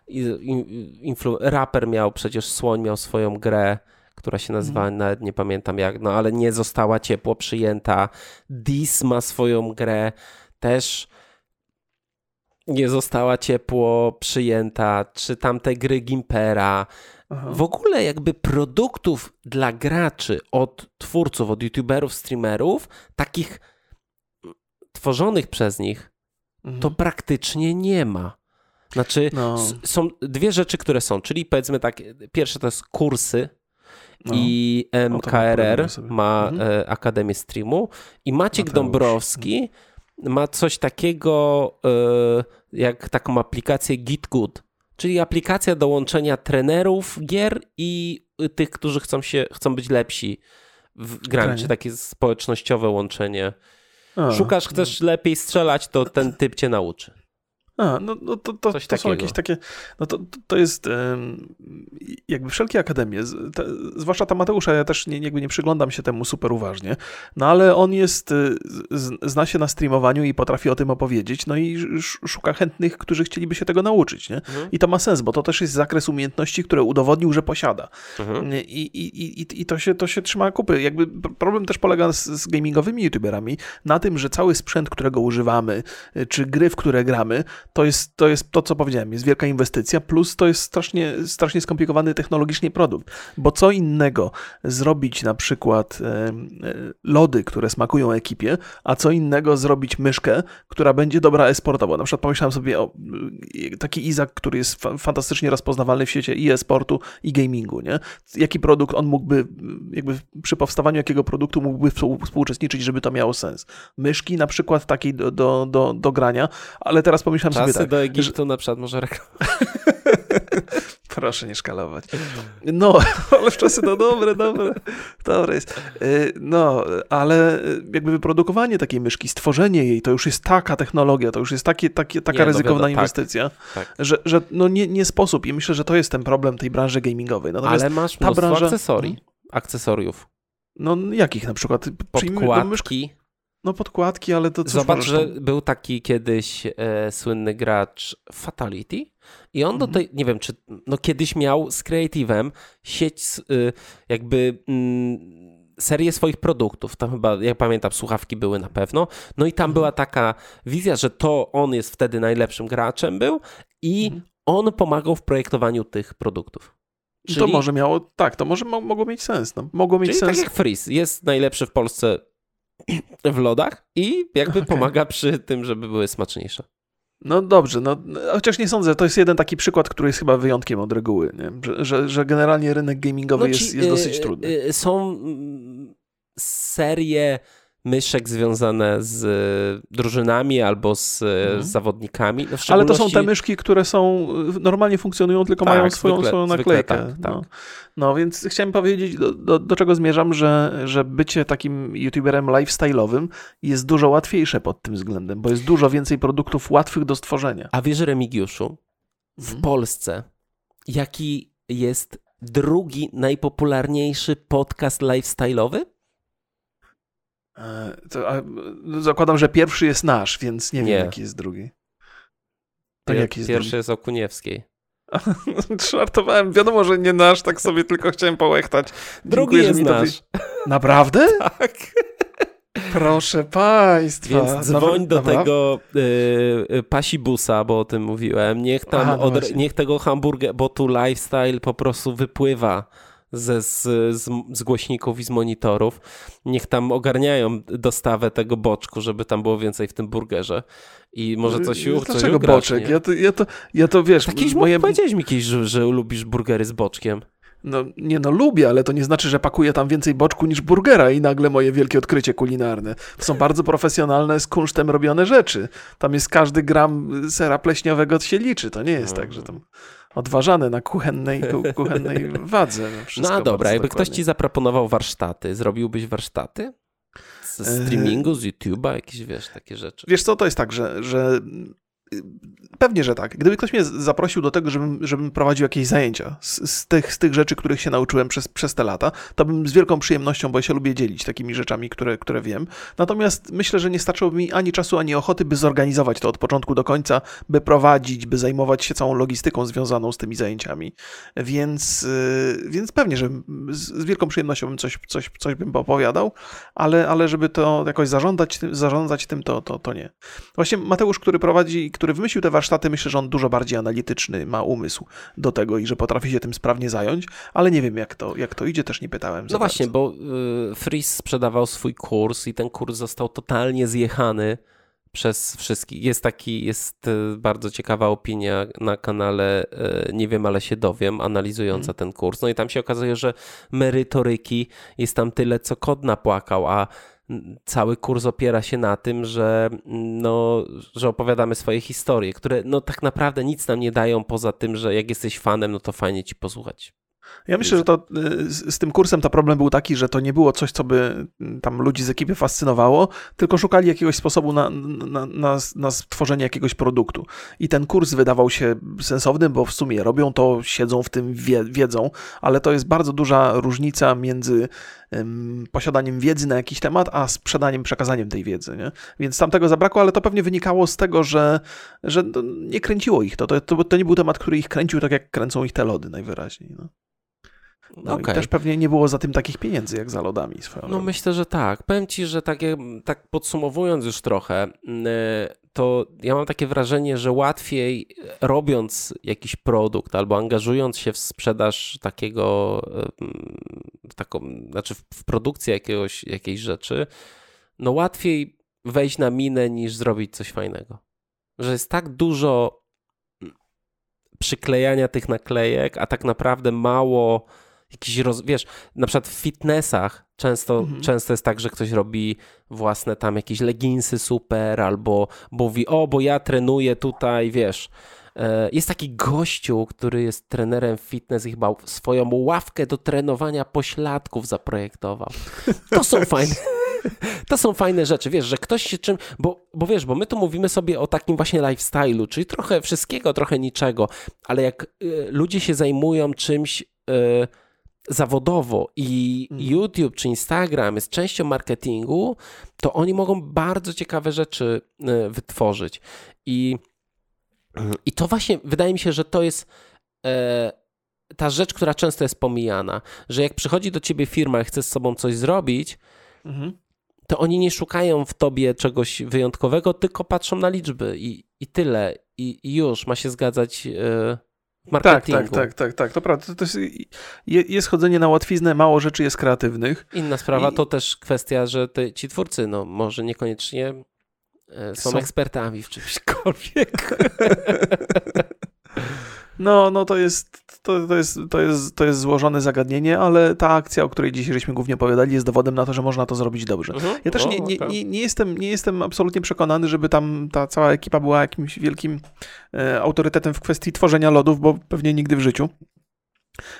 influ- raper miał przecież Słoń miał swoją grę, która się nazywa, mm. nawet nie pamiętam jak, no ale nie została ciepło przyjęta. Dis ma swoją grę, też nie została ciepło przyjęta, czy tamte gry Gimpera. Aha. W ogóle jakby produktów dla graczy od twórców, od youtuberów, streamerów, takich tworzonych przez nich, mhm. to praktycznie nie ma. Znaczy, no. są dwie rzeczy, które są, czyli powiedzmy tak, pierwsze to jest kursy, no. i MKRR ma mhm. E, Akademię Streamu i Maciek Mateusz. Dąbrowski ma coś takiego e, jak taką aplikację GitGood, Czyli aplikacja do łączenia trenerów gier i tych, którzy chcą, się, chcą być lepsi w graniu, czy takie społecznościowe łączenie. A, Szukasz, chcesz no. lepiej strzelać, to ten typ cię nauczy. A, no, no to, to, to są jakieś takie, no to, to jest um, jakby wszelkie akademie, te, zwłaszcza ta Mateusza, ja też nie, jakby nie przyglądam się temu super uważnie, no ale on jest, y, zna się na streamowaniu i potrafi o tym opowiedzieć, no i szuka chętnych, którzy chcieliby się tego nauczyć, nie? Mhm. I to ma sens, bo to też jest zakres umiejętności, które udowodnił, że posiada. Mhm. I, i, i, I to się, to się trzyma kupy. Jakby problem też polega z, z gamingowymi youtuberami na tym, że cały sprzęt, którego używamy, y, czy gry, w które gramy, to jest, to jest to, co powiedziałem, jest wielka inwestycja, plus to jest strasznie, strasznie skomplikowany technologicznie produkt, bo co innego zrobić na przykład e, lody, które smakują ekipie, a co innego zrobić myszkę, która będzie dobra esportowo. Na przykład pomyślałem sobie o e, taki Izak, który jest fa fantastycznie rozpoznawalny w świecie i e-sportu, i gamingu, nie? Jaki produkt on mógłby, jakby przy powstawaniu jakiego produktu mógłby współuczestniczyć, żeby to miało sens. Myszki na przykład takiej do, do, do, do grania, ale teraz pomyślałem Czasy sobie tak. do Egiptu że... na przykład może reklamować. Proszę nie szkalować. No, ale w czasy no dobre, dobre. Dobre jest. Y, no, ale jakby wyprodukowanie takiej myszki, stworzenie jej, to już jest taka technologia, to już jest takie, takie, taka nie, no ryzykowna no inwestycja, tak, tak. że, że no nie, nie sposób. I myślę, że to jest ten problem tej branży gamingowej. Natomiast ale masz ta branża... akcesorii, akcesoriów. No jakich na przykład? Podkładki. No podkładki, ale to co Zobacz, że był taki kiedyś e, słynny gracz Fatality i on mhm. do tej, nie wiem, czy no kiedyś miał z Creative'em sieć y, jakby y, serię swoich produktów. Tam chyba, jak pamiętam, słuchawki były na pewno. No i tam mhm. była taka wizja, że to on jest wtedy najlepszym graczem był i mhm. on pomagał w projektowaniu tych produktów. Czyli, to może miało, tak, to może mogło mieć sens. No. Mogło mieć czyli sens. tak jak Freeze, jest najlepszy w Polsce w lodach i jakby okay. pomaga przy tym, żeby były smaczniejsze. No dobrze, no, chociaż nie sądzę, to jest jeden taki przykład, który jest chyba wyjątkiem od reguły, nie? Że, że, że generalnie rynek gamingowy no ci, jest, jest dosyć trudny. Y, są serie myszek związane z e, drużynami albo z e, mhm. zawodnikami. No Ale to są te myszki, które są e, normalnie funkcjonują, tylko tak, mają swoją, zwykle, swoją naklejkę. Tak, tak. No. no. więc chciałem powiedzieć, do, do, do, czego zmierzam, że, że bycie takim youtuberem lifestyle'owym jest dużo łatwiejsze pod tym względem, bo jest dużo więcej produktów łatwych do stworzenia. A wiesz, Remigiuszu, w mhm. Polsce jaki jest drugi najpopularniejszy podcast lifestyle'owy? E, to, a, no, zakładam, że pierwszy jest nasz, więc nie, nie. wiem, jaki jest drugi. To jaki jest pierwszy drugi? jest Okuniewskiej. Żartowałem, wiadomo, że nie nasz, tak sobie tylko chciałem połechtać. Drugi Dziękuję, jest nasz. Naprawdę? tak. Proszę państwa. Więc dzwoń do tego y, pasibusa, bo o tym mówiłem. Niech tam, Aha, no niech tego hamburger, bo tu lifestyle po prostu wypływa ze, z, z, z, głośników i z monitorów. Niech tam ogarniają dostawę tego boczku, żeby tam było więcej w tym burgerze. I może coś już Dlaczego coś boczek? Ja to, ja, to, ja to wiesz... Jakiś, moje... Powiedziałeś mi kiedyś, że, że lubisz burgery z boczkiem. No nie no, lubię, ale to nie znaczy, że pakuję tam więcej boczku niż burgera i nagle moje wielkie odkrycie kulinarne. To są bardzo profesjonalne, z kunsztem robione rzeczy. Tam jest każdy gram sera pleśniowego się liczy. To nie jest tak, że tam odważane na kuchennej, kuchennej wadze. No, no dobra, jakby ktoś ci zaproponował warsztaty, zrobiłbyś warsztaty? Z streamingu, z YouTube'a, jakieś, wiesz, takie rzeczy. Wiesz co, to jest tak, że, że Pewnie, że tak. Gdyby ktoś mnie zaprosił do tego, żebym, żebym prowadził jakieś zajęcia z, z, tych, z tych rzeczy, których się nauczyłem przez, przez te lata, to bym z wielką przyjemnością, bo ja się lubię dzielić takimi rzeczami, które, które wiem. Natomiast myślę, że nie starczyłoby mi ani czasu, ani ochoty, by zorganizować to od początku do końca, by prowadzić, by zajmować się całą logistyką związaną z tymi zajęciami. Więc, yy, więc pewnie, że z, wielką przyjemnością bym coś, coś, coś bym opowiadał, ale, ale żeby to jakoś zarządzać, zarządzać tym, to, to, to nie. Właśnie Mateusz, który prowadzi, który wymyślił te warsztaty, myślę, że on dużo bardziej analityczny ma umysł do tego i że potrafi się tym sprawnie zająć, ale nie wiem jak to, jak to idzie, też nie pytałem. No właśnie, bo y, Freeze sprzedawał swój kurs i ten kurs został totalnie zjechany przez wszystkich. Jest taki, jest y, bardzo ciekawa opinia na kanale y, Nie wiem, ale się dowiem, analizująca hmm. ten kurs. No i tam się okazuje, że merytoryki jest tam tyle, co kod napłakał, a cały kurs opiera się na tym, że, no, że opowiadamy swoje historie, które no, tak naprawdę nic nam nie dają poza tym, że jak jesteś fanem, no to fajnie ci posłuchać. Ja myślę, że to y, z, z, tym kursem ta problem był taki, że to nie było coś, co by mm, tam ludzi z ekipy fascynowało, tylko szukali jakiegoś sposobu na, na, na, na stworzenie jakiegoś produktu. I ten kurs wydawał się sensowny, bo w sumie robią to, siedzą w tym, wie, wiedzą, ale to jest bardzo duża różnica między posiadaniem wiedzy na jakiś temat, a sprzedaniem, przekazaniem tej wiedzy. Nie? Więc tam tego zabrakło, ale to pewnie wynikało z tego, że, że nie kręciło ich to. To, to. to nie był temat, który ich kręcił tak, jak kręcą ich te lody najwyraźniej. No. No okay. i też pewnie nie było za tym takich pieniędzy jak za lodami swoją. No myślę, że tak. Powiem ci, że takie, tak podsumowując już trochę, mm, to ja mam takie wrażenie, że łatwiej robiąc jakiś produkt albo angażując się w sprzedaż takiego, mm, taką, znaczy w produkcję jakiegoś, jakiejś rzeczy, no łatwiej wejść na minę niż zrobić coś fajnego. Że jest tak dużo przyklejania tych naklejek, a tak naprawdę mało jakiś, roz, wiesz, na przykład w fitnessach często, mhm. często jest tak, że ktoś robi własne tam jakieś leginsy super, albo mówi, o, bo ja trenuję tutaj, wiesz, e, jest taki gościu, który jest trenerem fitness i chyba swoją ławkę do trenowania pośladków zaprojektował. To są fajne. To są fajne rzeczy, wiesz, że ktoś się czym. Bo, bo wiesz, bo my tu mówimy sobie o takim właśnie lifestyle'u, czyli trochę wszystkiego, trochę niczego, ale jak y, ludzie się zajmują czymś. Y, zawodowo i mhm. YouTube czy Instagram jest częścią marketingu, to oni mogą bardzo ciekawe rzeczy e, wytworzyć. I, i to właśnie wydaje mi się, że to jest e, ta rzecz, która często jest pomijana, że jak przychodzi do ciebie firma i chce z sobą coś zrobić, mhm. to oni nie szukają w tobie czegoś wyjątkowego, tylko patrzą na liczby i, i tyle. I, i już ma się zgadzać. E, marketingu. Tak, tak, tak, tak, tak, to prawda. To jest, jest chodzenie na łatwiznę, mało rzeczy jest kreatywnych. Inna sprawa I... to też kwestia, że te, ci twórcy, no może niekoniecznie e, są, są... ekspertami w czymśkolwiek. No, no to jest, to, to, jest, to, jest, to jest złożone zagadnienie, ale ta akcja, o której dzisiaj żeśmy głównie opowiadali, jest dowodem na to, że można to zrobić dobrze. Mhm. Ja też nie, nie, nie, nie, jestem, nie jestem absolutnie przekonany, żeby tam ta cała ekipa była jakimś wielkim e, autorytetem w kwestii tworzenia lodów, bo pewnie nigdy w życiu.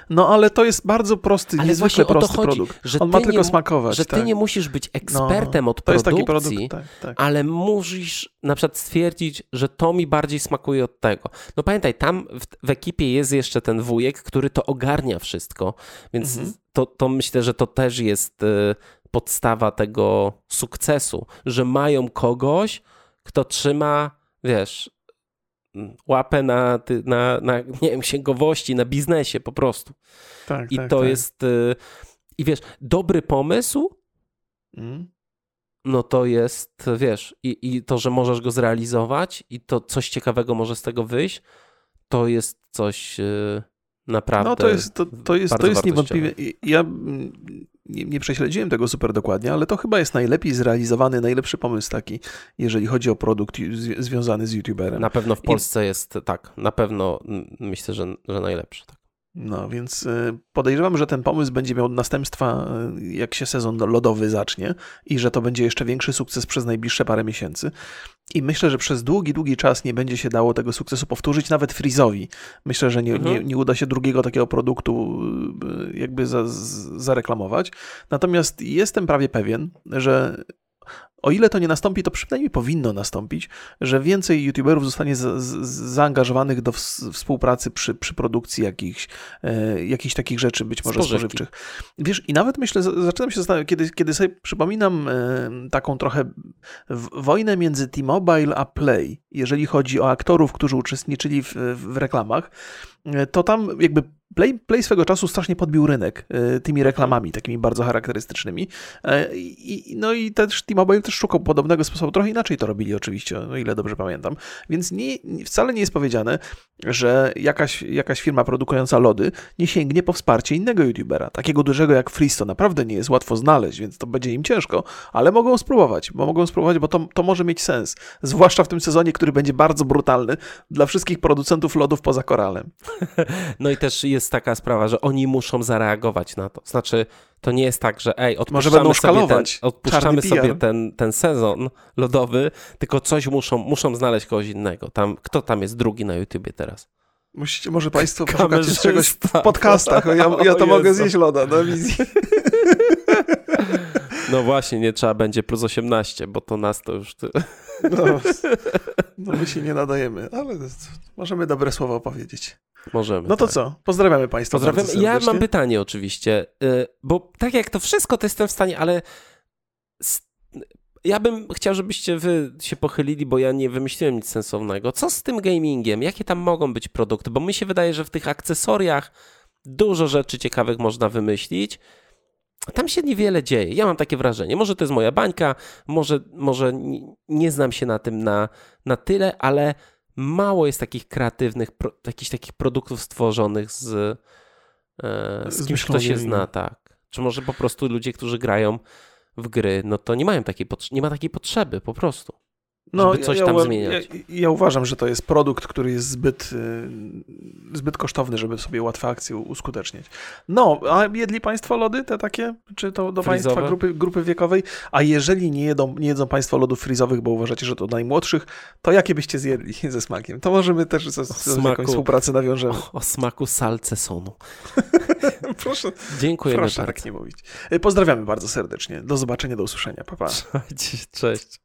No ale to jest bardzo prosty, ale niezwykle prosty chodzi, produkt. Że On ma tylko nie, smakować. Że ty tak. nie musisz być ekspertem no, od produkcji, produkt, tak, tak. ale musisz na przykład stwierdzić, że to mi bardziej smakuje od tego. No pamiętaj, tam w, w ekipie jest jeszcze ten wujek, który to ogarnia wszystko, więc mhm. to, to myślę, że to też jest y, podstawa tego sukcesu, że mają kogoś, kto trzyma, wiesz, łapę na, na, na nie wiem, księgowości, na biznesie po prostu. Tak, I tak, to tak. jest. Y, I wiesz, dobry pomysł. Mm. No to jest, wiesz, i, i to, że możesz go zrealizować, i to coś ciekawego może z tego wyjść, to jest coś y, naprawdę. No to jest, to, to jest, to jest niewątpliwie. Ja nie, nie prześledziłem tego super dokładnie, ale to chyba jest najlepiej zrealizowany, najlepszy pomysł taki, jeżeli chodzi o produkt związany z YouTuberem. Na pewno w Polsce I... jest tak, na pewno myślę, że, że najlepszy. Tak. No, więc y, podejrzewam, że ten pomysł będzie miał następstwa, y, jak się sezon lodowy zacznie i że to będzie jeszcze większy sukces przez najbliższe parę miesięcy. I myślę, że przez długi, długi czas nie będzie się dało tego sukcesu powtórzyć, nawet Freeze'owi. Myślę, że nie, mhm. nie, nie, uda się drugiego takiego produktu y, jakby za, zareklamować. Natomiast jestem prawie pewien, że o ile to nie nastąpi, to przynajmniej powinno nastąpić, że więcej youtuberów zostanie z, z, zaangażowanych do w, współpracy przy, przy produkcji jakichś, e, jakichś takich rzeczy, być może Spożywki. spożywczych. Wiesz, i nawet myślę, zaczynam się zastanawiać, kiedy, kiedy sobie przypominam e, taką trochę wojnę między T-Mobile a Play, jeżeli chodzi o aktorów, którzy uczestniczyli w, w reklamach, to tam jakby Play, Play swego czasu strasznie podbił rynek y, tymi reklamami, takimi bardzo charakterystycznymi. E, I, no i też T-Mobile też szukał podobnego sposobu. Trochę inaczej to robili oczywiście, o ile dobrze pamiętam. Więc nie, wcale nie jest powiedziane, że jakaś, jakaś firma produkująca lody nie sięgnie po wsparcie innego youtubera. Takiego dużego jak Freeze to naprawdę nie jest łatwo znaleźć, więc to będzie im ciężko, ale mogą spróbować, bo mogą spróbować, bo to, to może mieć sens. Zwłaszcza w tym sezonie, który będzie bardzo brutalny dla wszystkich producentów lodów poza koralem. No i też jest taka sprawa, że oni muszą zareagować na to. Znaczy, To nie jest tak, że ej, Może będą odpuszczamy sobie, ten, szkalować. odpuszczamy sobie ten, ten sezon lodowy, tylko coś muszą, muszą znaleźć kogoś innego. Tam, kto tam jest drugi na YouTubie teraz? Musicie może Państwo poszukacie czegoś w podcastach. Ja, ja to mogę zjeść loda na wizji. No właśnie, nie trzeba będzie plus 18, bo to nas to już... Ty... No, no my się nie nadajemy, ale możemy dobre słowa opowiedzieć. Możemy. No to tak. co? Pozdrawiamy Państwa Pozdrawiam. Ja mam pytanie oczywiście, y, bo tak jak to wszystko, to jestem w stanie, ale ja bym chciał, żebyście wy się pochylili, bo ja nie wymyśliłem nic sensownego. Co z tym gamingiem? Jakie tam mogą być produkty? Bo mi się wydaje, że w tych akcesoriach dużo rzeczy ciekawych można wymyślić. Tam się niewiele dzieje. Ja mam takie wrażenie. Może to jest moja bańka, może, może nie, znam się na tym na, na tyle, ale mało jest takich kreatywnych, pro, jakichś takich produktów stworzonych z, e, z Z kimś, kto się zna, tak. Czy może po prostu ludzie, którzy grają w gry, no to nie mają takiej, nie ma takiej potrzeby po prostu. Żeby coś tam ja, zmieniać. Ja, ja uważam, że to jest produkt, który jest zbyt, y, zbyt kosztowny, żeby sobie łatwe akcje uskutecznić. No, a jedli Państwo lody te takie? Czy to do Frizowe? Państwa grupy, grupy wiekowej? A jeżeli nie jedzą, nie jedzą Państwo lodów frizowych, bo uważacie, że to najmłodszych, to jakie byście zjedli ze smakiem? To możemy też z, z, z smaku. jakąś współpracę nawiążemy. O, o smaku salcesonu. proszę Dziękujemy proszę bardzo. tak nie mówić. Y, Pozdrawiamy bardzo serdecznie. Do zobaczenia, do usłyszenia. Pa, pa. Cześć.